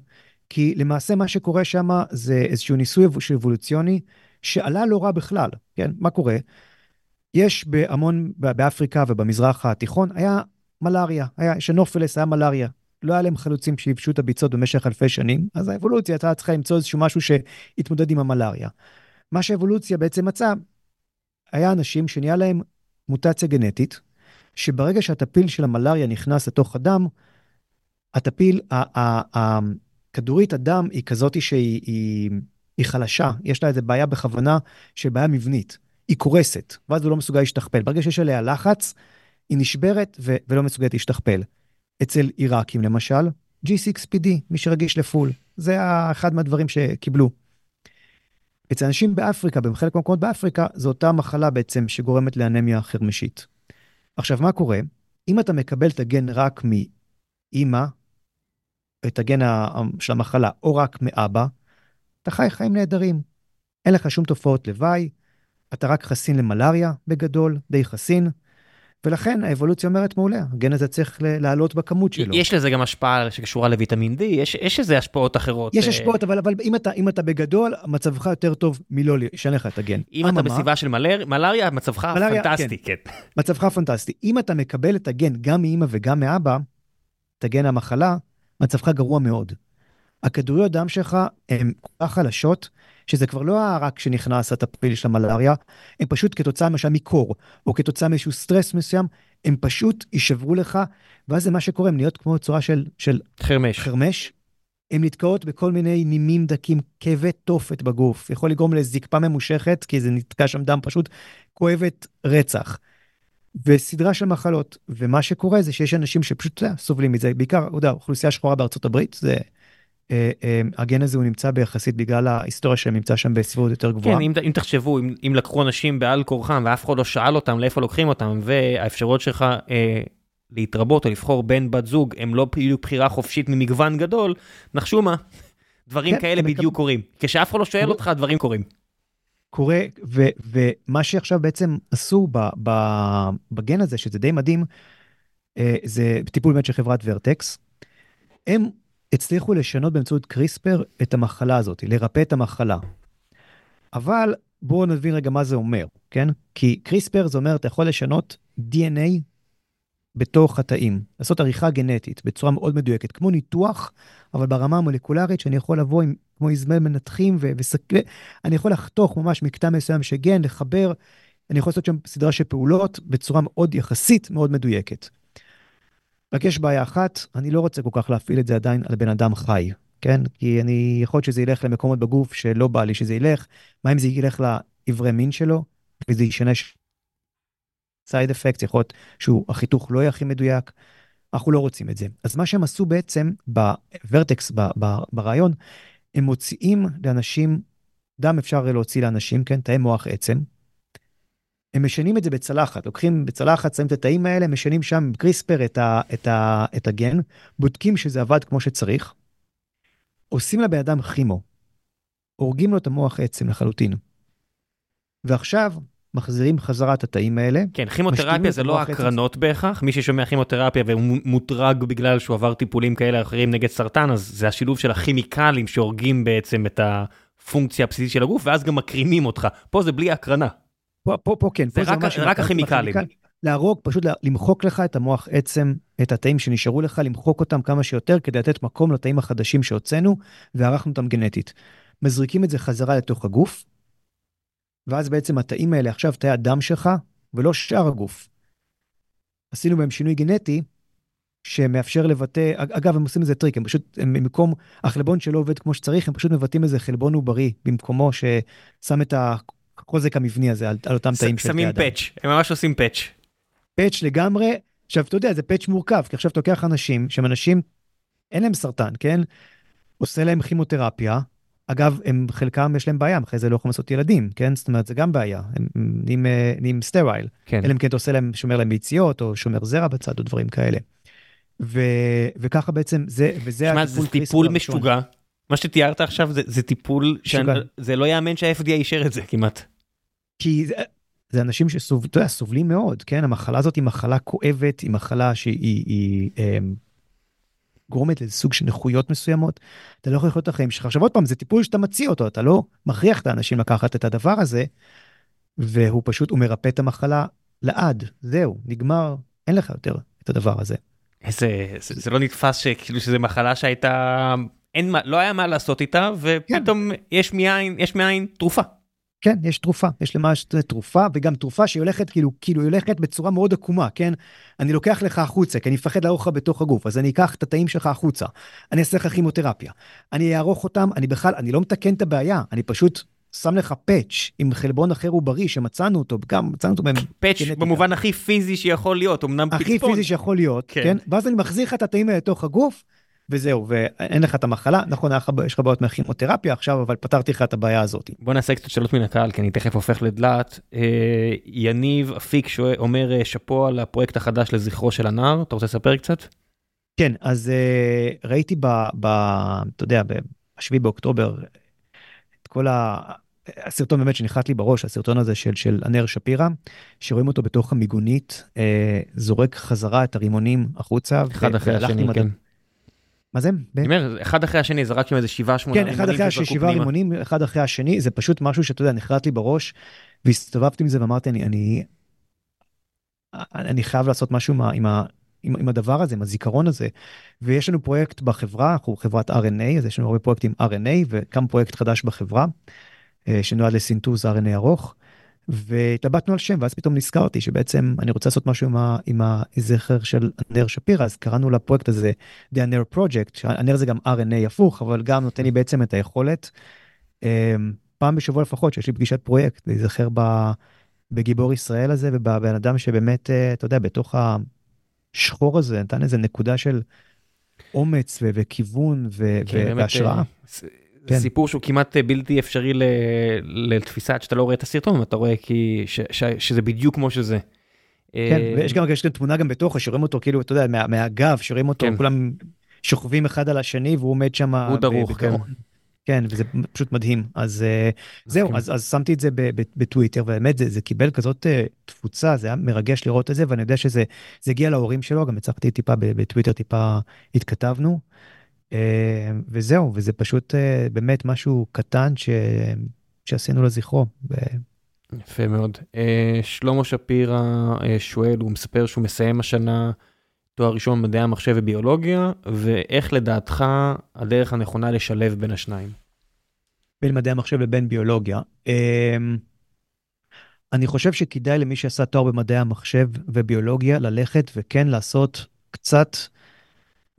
Speaker 2: כי למעשה מה שקורה שם זה איזשהו ניסוי אבולוציוני שעלה לא רע בכלל, כן? מה קורה? יש בהמון, באפריקה ובמזרח התיכון, היה מלאריה, היה, שנופלס היה מלאריה. לא היה להם חלוצים שיבשו את הביצות במשך אלפי שנים, אז האבולוציה הייתה צריכה למצוא איזשהו משהו שהתמודד עם המלאריה. מה שהאבולוציה בעצם מצאה, היה אנשים שנהיה להם מוטציה גנטית, שברגע שהטפיל של המלאריה נכנס לתוך הדם, הטפיל, הכדורית הדם היא כזאת שהיא היא, היא חלשה, יש לה איזה בעיה בכוונה של בעיה מבנית, היא קורסת, ואז הוא לא מסוגל להשתכפל. ברגע שיש עליה לחץ, היא נשברת ו- ולא מסוגלת להשתכפל. אצל עיראקים למשל, G6PD, מי שרגיש לפול, זה אחד מהדברים שקיבלו. אצל אנשים באפריקה, בחלק מהמקומות באפריקה, זו אותה מחלה בעצם שגורמת לאנמיה חרמשית. עכשיו, מה קורה? אם אתה מקבל את הגן רק מאימא את הגן של המחלה או רק מאבא, אתה חי חיים נהדרים. אין לך שום תופעות לוואי, אתה רק חסין למלאריה בגדול, די חסין, ולכן האבולוציה אומרת מעולה, הגן הזה צריך לעלות בכמות שלו.
Speaker 1: יש לזה גם השפעה שקשורה לויטמין D, יש, יש איזה השפעות אחרות.
Speaker 2: יש השפעות, אבל, אבל אם, אתה, אם אתה בגדול, מצבך יותר טוב מלא לשנה לך את הגן.
Speaker 1: אם אתה בסביבה של מלר, מלאריה, מצבך מלאריה, פנטסטי, כן. כן.
Speaker 2: מצבך פנטסטי. אם אתה מקבל את הגן גם מאמא וגם מאבא, את הגן המחלה, מצבך גרוע מאוד. הכדוריות דם שלך הן כל כך חלשות, שזה כבר לא רק שנכנס הטפיל של המלאריה, הם פשוט כתוצאה למשל מקור, או כתוצאה מאיזשהו סטרס מסוים, הם פשוט יישברו לך, ואז זה מה שקורה, הם נהיות כמו צורה של, של
Speaker 1: חרמש.
Speaker 2: חרמש. הן נתקעות בכל מיני נימים דקים, כאבי תופת בגוף, יכול לגרום לזקפה ממושכת, כי זה נתקע שם דם פשוט כואבת רצח. וסדרה של מחלות, ומה שקורה זה שיש אנשים שפשוט סובלים מזה, בעיקר, אתה יודע, אוכלוסייה שחורה בארצות הברית, זה אה, אה, הגן הזה הוא נמצא ביחסית בגלל ההיסטוריה שלהם נמצא שם בסביבות יותר גבוהה.
Speaker 1: כן, אם, אם תחשבו, אם, אם לקחו אנשים בעל כורחם ואף אחד לא שאל אותם לאיפה לוקחים אותם, והאפשרויות שלך אה, להתרבות או לבחור בן בת זוג הם לא בדיוק בחירה חופשית ממגוון גדול, נחשו מה, דברים כן, כאלה בדיוק מקב... קורים. כשאף אחד לא שואל אותך, דברים קורים.
Speaker 2: קורה, ו, ומה שעכשיו בעצם עשו ב, ב, בגן הזה, שזה די מדהים, אה, זה טיפול באמת של חברת ורטקס. הם הצליחו לשנות באמצעות קריספר את המחלה הזאת, לרפא את המחלה. אבל בואו נבין רגע מה זה אומר, כן? כי קריספר זה אומר, אתה יכול לשנות DNA בתוך התאים, לעשות עריכה גנטית בצורה מאוד מדויקת, כמו ניתוח, אבל ברמה המולקולרית, שאני יכול לבוא עם, כמו איזמל מנתחים, ואני יכול לחתוך ממש מקטע מסוים של גן, לחבר, אני יכול לעשות שם סדרה של פעולות בצורה מאוד יחסית מאוד מדויקת. רק יש בעיה אחת, אני לא רוצה כל כך להפעיל את זה עדיין על בן אדם חי, כן? כי אני, יכול להיות שזה ילך למקומות בגוף שלא בא לי שזה ילך. מה אם זה ילך לאיברי מין שלו, וזה ישנה סייד אפקט, יכול להיות שהוא, החיתוך לא יהיה הכי מדויק, אנחנו לא רוצים את זה. אז מה שהם עשו בעצם בוורטקס, ברעיון, הם מוציאים לאנשים, דם אפשר להוציא לאנשים, כן? תאי מוח עצם, הם משנים את זה בצלחת, לוקחים בצלחת, שמים את התאים האלה, משנים שם קריספר את, ה, את, ה, את הגן, בודקים שזה עבד כמו שצריך, עושים לבן אדם כימו, הורגים לו את המוח עצם לחלוטין. ועכשיו מחזירים חזרה את התאים האלה.
Speaker 1: כן, כימותרפיה זה לא הקרנות בהכרח, מי ששומע כימותרפיה והוא מוטרג בגלל שהוא עבר טיפולים כאלה אחרים נגד סרטן, אז זה השילוב של הכימיקלים שהורגים בעצם את הפונקציה הבסיסית של הגוף, ואז גם מקרינים אותך. פה זה בלי הקרנה.
Speaker 2: פה, פה, פה כן.
Speaker 1: זה פה רק, זה רק הכימיקלים.
Speaker 2: להרוג, פשוט למחוק לך את המוח עצם, את התאים שנשארו לך, למחוק אותם כמה שיותר כדי לתת מקום לתאים החדשים שהוצאנו, וערכנו אותם גנטית. מזריקים את זה חזרה לתוך הגוף, ואז בעצם התאים האלה עכשיו תאי הדם שלך, ולא שאר הגוף. עשינו בהם שינוי גנטי, שמאפשר לבטא, אגב, הם עושים איזה טריק, הם פשוט, הם במקום, החלבון שלא עובד כמו שצריך, הם פשוט מבטאים איזה חלבון עוברי במקומו, ששם את החוזק המבני הזה על, על אותם תאים
Speaker 1: של תאי אדם. שמים patch, הם ממש עושים patch.
Speaker 2: patch לגמרי. עכשיו, אתה יודע, זה patch מורכב, כי עכשיו אתה לוקח אנשים שהם אנשים, אין להם סרטן, כן? עושה להם כימותרפיה. אגב, הם, חלקם יש להם בעיה, אחרי זה לא יכולים לעשות ילדים, כן? זאת אומרת, זה גם בעיה, הם נהיים, אה, sterile. כן. אלא אם כן אתה עושה להם, שומר להם ביציות, או שומר זרע בצד, או דברים כאלה. ו, וככה בעצם, זה, וזה
Speaker 1: שמה, הטיפול זה טיפול משוגע. מה שתיארת עכשיו זה, זה טיפול, שזה לא יאמן שה-FDA אישר את זה כמעט.
Speaker 2: כי זה, זה אנשים שסובלים מאוד, כן? המחלה הזאת היא מחלה כואבת, היא מחלה שהיא היא, היא, גורמת לסוג של נכויות מסוימות. אתה לא יכול לחיות את החיים שלך. עכשיו עוד פעם, זה טיפול שאתה מציע אותו, אתה לא מכריח את האנשים לקחת את הדבר הזה, והוא פשוט, הוא מרפא את המחלה לעד, זהו, נגמר, אין לך יותר את הדבר הזה.
Speaker 1: איזה, זה, זה לא נתפס שכאילו שזה מחלה שהייתה, אין מה, לא היה מה לעשות איתה, ופתאום כן. יש מאין, יש מאין תרופה.
Speaker 2: כן, יש תרופה, יש למעש תרופה, וגם תרופה שהיא הולכת כאילו, כאילו היא הולכת בצורה מאוד עקומה, כן? אני לוקח לך החוצה, כי אני מפחד לערוך לך בתוך הגוף, אז אני אקח את התאים שלך החוצה, אני אעשה לך כימותרפיה, אני אערוך אותם, אני בכלל, אני לא מתקן את הבעיה, אני פשוט שם לך פאץ' עם חלבון אחר ובריא שמצאנו אותו, גם מצאנו אותו
Speaker 1: פאץ' במובן הכי פיזי שיכול להיות, אמנם
Speaker 2: פצפון. הכי פיזי שיכול להיות, כן. כן? ואז אני מחזיר לך את התאים האלה לתוך הגוף, וזהו, ואין לך את המחלה, נכון, יש לך בעיות מהכימותרפיה עכשיו, אבל פתרתי לך את הבעיה הזאת.
Speaker 1: בוא נעשה קצת שאלות מן הקהל, כי אני תכף הופך לדלת. אה, יניב אפיק אומר אה, שאפו על הפרויקט החדש לזכרו של הנער, אתה רוצה לספר קצת?
Speaker 2: כן, אז uh, ראיתי ב... ב אתה יודע, ב-7 באוקטובר, את כל הסרטון באמת שנחת לי בראש, הסרטון הזה של, של ענר שפירא, שרואים אותו בתוך המיגונית, אה, זורק חזרה את הרימונים החוצה.
Speaker 1: אחד אחרי השני, כן.
Speaker 2: מה זה?
Speaker 1: אני אומר, אחד אחרי השני, זרק שם איזה שבעה, שמונה
Speaker 2: רימונים. כן, אחד אחרי השני, שבעה רימונים, אחד אחרי השני, זה פשוט משהו שאתה יודע, נחרט לי בראש, והסתובבתי עם זה ואמרתי, אני, אני, אני חייב לעשות משהו עם, עם, עם, עם הדבר הזה, עם הזיכרון הזה. ויש לנו פרויקט בחברה, אנחנו חברת RNA, אז יש לנו הרבה פרויקטים RNA, וקם פרויקט חדש בחברה, אה, שנועד לסינטוז RNA ארוך. והתלבטנו על שם, ואז פתאום נזכרתי שבעצם אני רוצה לעשות משהו עם, ה, עם הזכר של נר שפירא, אז קראנו לפרויקט הזה The Aner Project, שהנר זה גם RNA הפוך, אבל גם נותן לי בעצם את היכולת, אה, פעם בשבוע לפחות, שיש לי פגישת פרויקט, להיזכר בגיבור ישראל הזה ובבן אדם שבאמת, אה, אתה יודע, בתוך השחור הזה נתן איזה נקודה של אומץ וכיוון כן, והשראה.
Speaker 1: כן. סיפור שהוא כמעט אה, בלתי אפשרי לתפיסה עד שאתה לא רואה את הסרטון, אתה רואה כי ש- ש- שזה בדיוק כמו שזה.
Speaker 2: כן, אה, ויש גם, יש גם תמונה גם בתוכו, שרואים אותו כאילו, אתה יודע, מה, מהגב, שרואים אותו, כן. כולם שוכבים אחד על השני והוא עומד שם.
Speaker 1: הוא דרוך, כן.
Speaker 2: כן, וזה פשוט מדהים. אז uh, זהו, אז, אז שמתי את זה בטוויטר, ובאמת זה, זה קיבל כזאת תפוצה, זה היה מרגש לראות את זה, ואני יודע שזה הגיע להורים שלו, גם הצלחתי טיפה בטוויטר, טיפה התכתבנו. Uh, וזהו, וזה פשוט uh, באמת משהו קטן ש, שעשינו לזכרו. ו...
Speaker 1: יפה מאוד. Uh, שלמה שפירא uh, שואל, הוא מספר שהוא מסיים השנה תואר ראשון במדעי המחשב וביולוגיה, ואיך לדעתך הדרך הנכונה לשלב בין השניים?
Speaker 2: בין מדעי המחשב לבין ביולוגיה. אמ, אני חושב שכדאי למי שעשה תואר במדעי המחשב וביולוגיה ללכת וכן לעשות קצת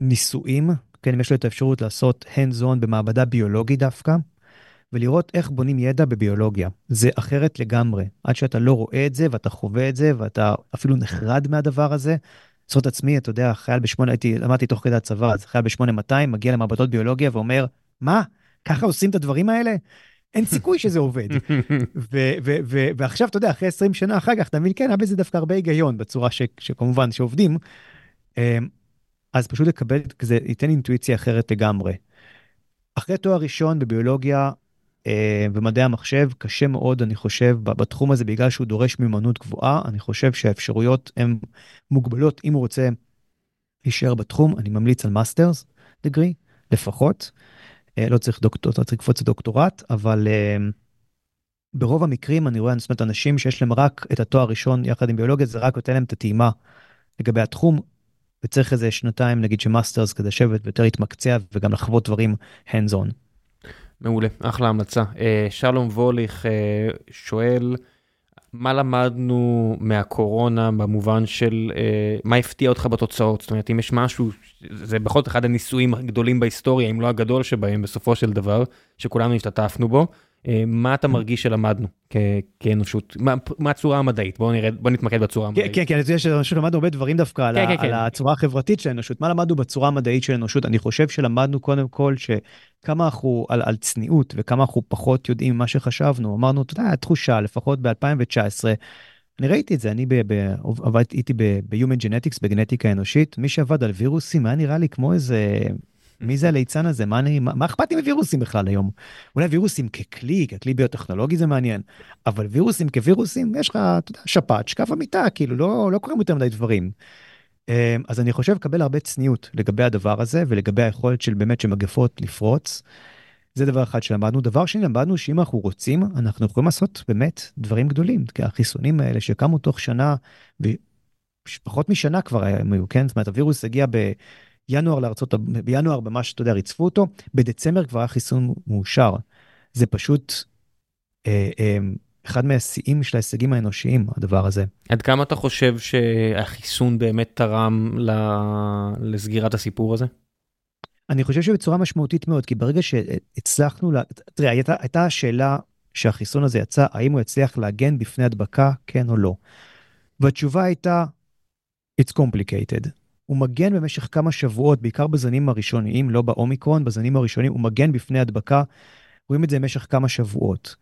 Speaker 2: ניסויים, כן, אם יש לו את האפשרות לעשות hands on במעבדה ביולוגית דווקא, ולראות איך בונים ידע בביולוגיה. זה אחרת לגמרי. עד שאתה לא רואה את זה ואתה חווה את זה ואתה אפילו נחרד מהדבר הזה, זכות עצמי, אתה יודע, חייל בשמונה, הייתי, למדתי תוך כדי הצבא, אז חייל ב-8200 מגיע למעבדות ביולוגיה ואומר, מה, ככה עושים את הדברים האלה? אין סיכוי שזה עובד. <laughs> ועכשיו, אתה יודע, אחרי 20 שנה אחר כך, אתה מבין, כן, היה בזה דווקא הרבה היגיון בצורה ש, שכמובן, שעובדים. אז פשוט לקבל, זה ייתן אינטואיציה אחרת לגמרי. אחרי תואר ראשון בביולוגיה אה, ומדעי המחשב, קשה מאוד, אני חושב, בתחום הזה, בגלל שהוא דורש מיומנות גבוהה, אני חושב שהאפשרויות הן מוגבלות. אם הוא רוצה להישאר בתחום, אני ממליץ על מאסטרס דגרי, לפחות. אה, לא צריך דוקטור, לא צריך לקפוץ לדוקטורט, אבל אה, ברוב המקרים אני רואה, זאת אומרת, אנשים שיש להם רק את התואר הראשון יחד עם ביולוגיה, זה רק נותן להם את הטעימה לגבי התחום, וצריך איזה שנתיים, נגיד, שמאסטרס כדי לשבת ויותר להתמקצע וגם לחוות דברים hands on.
Speaker 1: מעולה, אחלה המלצה. אה, שלום ווליך אה, שואל, מה למדנו מהקורונה במובן של אה, מה הפתיע אותך בתוצאות? זאת אומרת, אם יש משהו, זה בכל זאת אחד הניסויים הגדולים בהיסטוריה, אם לא הגדול שבהם בסופו של דבר, שכולנו השתתפנו בו. אה, מה אתה מרגיש שלמדנו כאנושות? מה הצורה המדעית? בוא נראה, בוא נתמקד בצורה
Speaker 2: המדעית. כן, כן, אני יודע שלמדנו הרבה דברים דווקא על כן, כן, כן. הצורה החברתית של האנושות. מה למדנו בצורה המדעית של האנושות? אני חושב שלמדנו קודם כל שכמה אנחנו על צניעות וכמה אנחנו פחות יודעים ממה שחשבנו. אמרנו, אתה יודע, התחושה, לפחות ב-2019, אני ראיתי את זה, אני עבדתי ב-Human Genetics, בגנטיקה אנושית, מי שעבד על וירוסים היה נראה לי כמו איזה מי זה הליצן הזה? מה, אני, מה, מה אכפת לי מווירוסים בכלל היום? אולי וירוסים ככלי, ככלי ביוטכנולוגי זה מעניין, אבל וירוסים כווירוסים, יש לך, אתה יודע, שפעת, שקף המיטה, כאילו, לא, לא קורים יותר מדי דברים. אמ, אז אני חושב לקבל הרבה צניעות לגבי הדבר הזה ולגבי היכולת של באמת שמגפות לפרוץ. זה דבר אחד שלמדנו. דבר שני, למדנו שאם אנחנו רוצים, אנחנו יכולים לעשות באמת דברים גדולים. כי החיסונים האלה שקמו תוך שנה, פחות משנה כבר היו, כן? זאת אומרת, הווירוס הגיע ב... ינואר לארצות, בינואר ממש, אתה יודע, ריצפו אותו, בדצמבר כבר היה חיסון מאושר. זה פשוט אה, אה, אחד מהשיאים של ההישגים האנושיים, הדבר הזה.
Speaker 1: עד כמה אתה חושב שהחיסון באמת תרם לסגירת הסיפור הזה?
Speaker 2: אני חושב שבצורה משמעותית מאוד, כי ברגע שהצלחנו, לה... תראה, הייתה, הייתה השאלה שהחיסון הזה יצא, האם הוא יצליח להגן בפני הדבקה, כן או לא. והתשובה הייתה, it's complicated. הוא מגן במשך כמה שבועות, בעיקר בזנים הראשוניים, לא באומיקרון, בזנים הראשונים, הוא מגן בפני הדבקה, רואים את זה במשך כמה שבועות.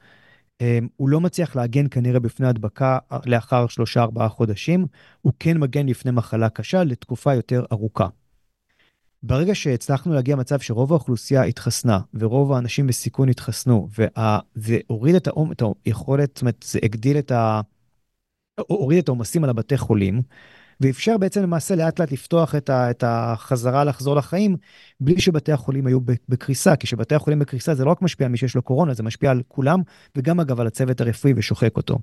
Speaker 2: אמ, הוא לא מצליח להגן כנראה בפני הדבקה לאחר שלושה ארבעה חודשים, הוא כן מגן לפני מחלה קשה לתקופה יותר ארוכה. ברגע שהצלחנו להגיע למצב שרוב האוכלוסייה התחסנה, ורוב האנשים בסיכון התחסנו, וזה הוריד את, את היכולת, זאת אומרת, זה הגדיל את ה... הוריד את העומסים על הבתי חולים, ואפשר בעצם למעשה לאט לאט לפתוח את, ה, את החזרה לחזור לחיים, בלי שבתי החולים היו בקריסה, כי כשבתי החולים בקריסה זה לא רק משפיע על מי שיש לו קורונה, זה משפיע על כולם, וגם אגב על הצוות הרפואי ושוחק אותו.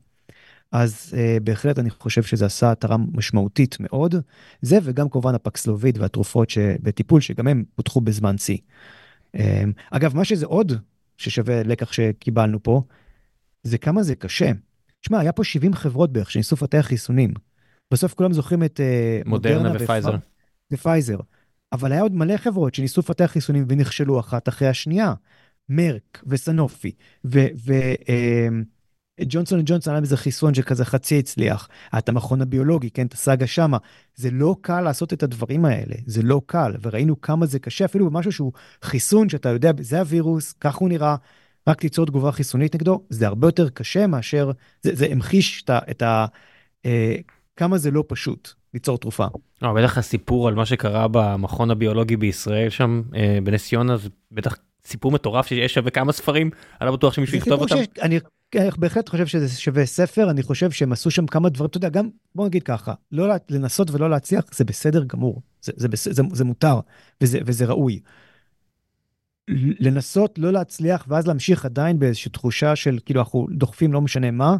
Speaker 2: אז uh, בהחלט אני חושב שזה עשה תרם משמעותית מאוד. זה וגם כמובן הפקסלוביד והתרופות שבטיפול, שגם הם פותחו בזמן שיא. Um, אגב, מה שזה עוד ששווה לקח שקיבלנו פה, זה כמה זה קשה. שמע, היה פה 70 חברות בערך שניסו לפתח חיסונים. בסוף כולם זוכרים את uh,
Speaker 1: מודרנה, ופייזר.
Speaker 2: ופייזר. אבל היה עוד מלא חברות שניסו לפתח חיסונים ונכשלו אחת אחרי השנייה. מרק וסאנופי ו... ו uh, ג'ונסון וג'ונסון היה איזה חיסון שכזה חצי הצליח. את המכון הביולוגי, כן, את הסאגה שמה. זה לא קל לעשות את הדברים האלה, זה לא קל, וראינו כמה זה קשה, אפילו במשהו שהוא חיסון שאתה יודע, זה הווירוס, כך הוא נראה, רק ליצור תגובה חיסונית נגדו, זה הרבה יותר קשה מאשר, זה, זה המחיש את ה... את ה אה, כמה זה לא פשוט ליצור תרופה.
Speaker 1: לא, בטח הסיפור על מה שקרה במכון הביולוגי בישראל שם, אה, בנס ציונה, זה בטח סיפור מטורף שיש שווה כמה ספרים, אני לא בטוח שמישהו יכתוב אותם.
Speaker 2: אני כן, אני בהחלט חושב שזה שווה ספר, אני חושב שהם עשו שם כמה דברים, אתה יודע, גם, בוא נגיד ככה, לא לנסות ולא להצליח, זה בסדר גמור, זה, זה, זה, זה, זה מותר וזה, וזה ראוי. לנסות לא להצליח ואז להמשיך עדיין באיזושהי תחושה של כאילו אנחנו דוחפים לא משנה מה,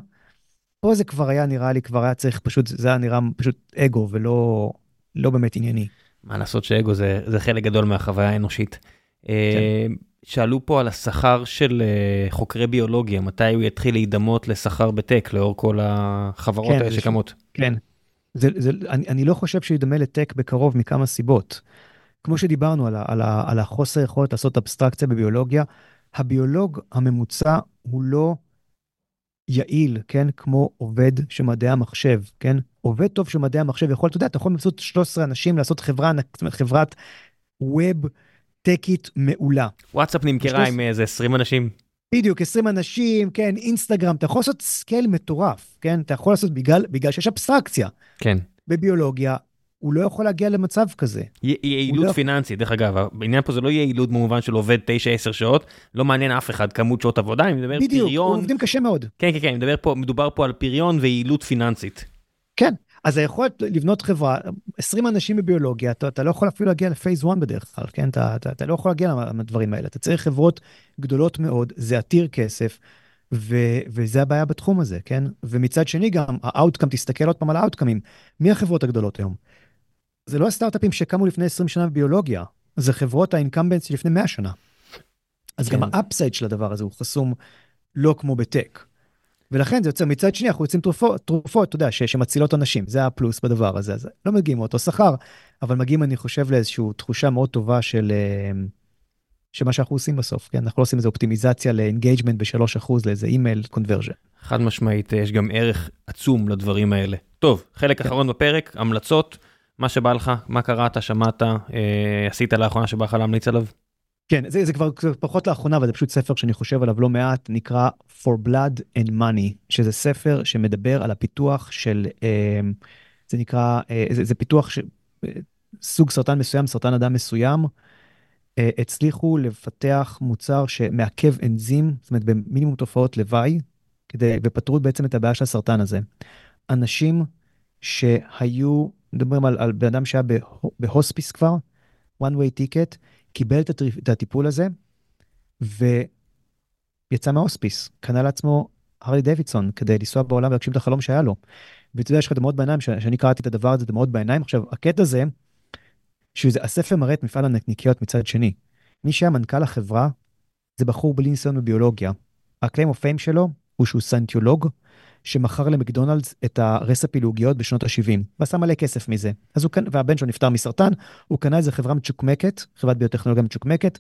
Speaker 2: פה זה כבר היה נראה לי, כבר היה צריך פשוט, זה היה נראה פשוט אגו ולא לא באמת ענייני.
Speaker 1: מה לעשות שאגו זה, זה חלק גדול מהחוויה האנושית. כן. אה, שאלו פה על השכר של uh, חוקרי ביולוגיה, מתי הוא יתחיל להידמות לשכר בטק לאור כל החברות כן, האלה שקמות.
Speaker 2: כן, זה, זה, אני, אני לא חושב שהוא ידמה ל tech בקרוב מכמה סיבות. כמו שדיברנו על, ה, על, ה, על החוסר יכולת לעשות אבסטרקציה בביולוגיה, הביולוג הממוצע הוא לא יעיל, כן, כמו עובד של מדעי המחשב, כן? עובד טוב של מדעי המחשב יכול, אתה יודע, אתה יכול לעשות 13 אנשים לעשות חברה, זאת אומרת, חברת web טקית מעולה.
Speaker 1: וואטסאפ נמכרה עם איזה 20 אנשים.
Speaker 2: בדיוק, 20 אנשים, כן, אינסטגרם, אתה יכול לעשות scale מטורף, כן? אתה יכול לעשות בגלל, בגלל שיש אבסטרקציה.
Speaker 1: כן.
Speaker 2: בביולוגיה, הוא לא יכול להגיע למצב כזה.
Speaker 1: יעילות לא... פיננסית, דרך אגב, העניין פה זה לא יעילות במובן של עובד 9-10 שעות, לא מעניין אף אחד כמות שעות עבודה, אני מדבר
Speaker 2: בדיוק,
Speaker 1: פריון.
Speaker 2: בדיוק, עובדים קשה מאוד.
Speaker 1: כן, כן, כן, מדבר פה, מדובר פה על פריון ויעילות פיננסית.
Speaker 2: כן, אז היכולת לבנות חברה, 20 אנשים בביולוגיה, אתה, אתה לא יכול אפילו להגיע לפייס 1 בדרך כלל, כן? אתה, אתה, אתה לא יכול להגיע לדברים האלה. אתה צריך חברות גדולות מאוד, זה עתיר כסף, ו, וזה הבעיה בתחום הזה, כן? ומצד שני גם, ה outcome, תסתכל עוד פעם על ה outcomeים. מי החברות הגדולות היום? זה לא הסטארט-אפים שקמו לפני 20 שנה בביולוגיה, זה חברות ה incumbents לפני 100 שנה. אז כן. גם ה upside של הדבר הזה הוא חסום לא כמו ב tech. ולכן זה יוצר מצד שני אנחנו יוצאים תרופות, תרופות, אתה יודע, ש, שמצילות אנשים, זה הפלוס בדבר הזה, אז לא מגיעים מאותו שכר, אבל מגיעים, אני חושב, לאיזושהי תחושה מאוד טובה של, אה, שמה שאנחנו עושים בסוף, כן, אנחנו לא עושים איזה אופטימיזציה ל engagement ב-3% לאיזה email conversion.
Speaker 1: חד משמעית, יש גם ערך עצום לדברים האלה. טוב, חלק כן. אחרון בפרק, המלצות, מה שבא לך, מה קראת, שמעת, אה, עשית לאחרונה שבא לך להמליץ עליו?
Speaker 2: כן, זה, זה כבר פחות לאחרונה, אבל זה פשוט ספר שאני חושב עליו לא מעט, נקרא For Blood and Money, שזה ספר שמדבר על הפיתוח של, אה, זה נקרא, אה, זה, זה פיתוח של סוג סרטן מסוים, סרטן אדם מסוים, הצליחו לפתח מוצר שמעכב אנזים, זאת אומרת במינימום תופעות לוואי, כדי, ופתרו בעצם את הבעיה של הסרטן הזה. אנשים שהיו, מדברים על, על בן אדם שהיה בהוספיס כבר, one way ticket, קיבל את הטיפול הזה, ויצא מההוספיס, קנה לעצמו הרלי דוידסון כדי לנסוע בעולם ולהגשים את החלום שהיה לו. ואתה יודע, יש לך דמעות בעיניים, שאני קראתי את הדבר הזה, דמעות בעיניים. עכשיו, הקטע זה, שהספר מראה את מפעל הנקניקיות מצד שני. מי שהיה מנכ"ל החברה, זה בחור בלי ניסיון בביולוגיה. הקליים אוף פיים שלו הוא שהוא סנטיולוג, שמכר למקדונלדס את הרספי לעוגיות בשנות ה-70, ועשה מלא כסף מזה. אז הוא, והבן שלו נפטר מסרטן, הוא קנה איזה חברה מצ'וקמקת, חברת ביוטכנולוגיה מצ'וקמקת.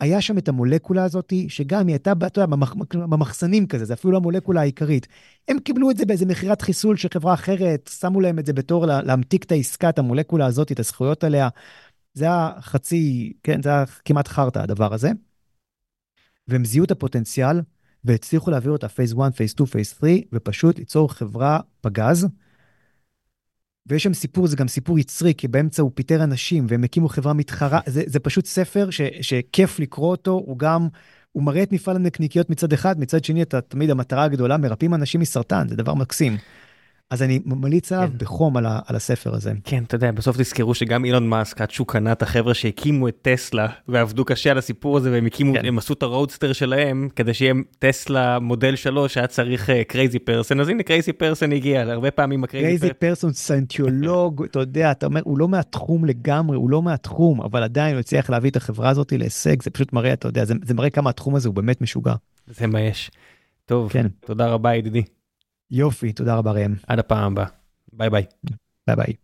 Speaker 2: היה שם את המולקולה הזאת, שגם היא הייתה, אתה יודע, במח, במחסנים כזה, זה אפילו לא המולקולה העיקרית. הם קיבלו את זה באיזה מכירת חיסול של חברה אחרת, שמו להם את זה בתור לה, להמתיק את העסקה, את המולקולה הזאת, את הזכויות עליה. זה היה חצי, כן, זה היה כמעט חרטא הדבר הזה. והם זיהו את הפוטנציאל, והצליחו להעביר אותה phase 1, phase 2, phase 3, ופשוט ליצור חברה פגז, ויש שם סיפור, זה גם סיפור יצרי, כי באמצע הוא פיטר אנשים והם הקימו חברה מתחרה, זה, זה פשוט ספר ש, שכיף לקרוא אותו, הוא גם, הוא מראה את מפעל הנקניקיות מצד אחד, מצד שני אתה תמיד המטרה הגדולה, מרפאים אנשים מסרטן, זה דבר מקסים. אז אני ממליץ עליו כן. בחום על, ה, על הספר הזה.
Speaker 1: כן, אתה יודע, בסוף תזכרו שגם אילון מאסק, עד שהוא קנה את החבר'ה שהקימו את טסלה ועבדו קשה על הסיפור הזה והם הקימו, כן. הם עשו את הרודסטר שלהם כדי שיהיה טסלה מודל 3 היה צריך crazy uh, person, אז הנה crazy person הגיע, הרבה פעמים
Speaker 2: הקרייזי פרסון סנטיולוג, אתה יודע, אתה אומר, הוא לא מהתחום לגמרי, הוא לא מהתחום, אבל עדיין הוא הצליח להביא את החברה הזאת להישג, זה פשוט מראה, אתה יודע, זה, זה מראה כמה התחום הזה הוא באמת משוגע.
Speaker 1: זה מה יש. טוב, כן. תודה רבה ידידי.
Speaker 2: יופי, תודה רבה ראם.
Speaker 1: עד הפעם הבאה. ביי ביי.
Speaker 2: ביי ביי.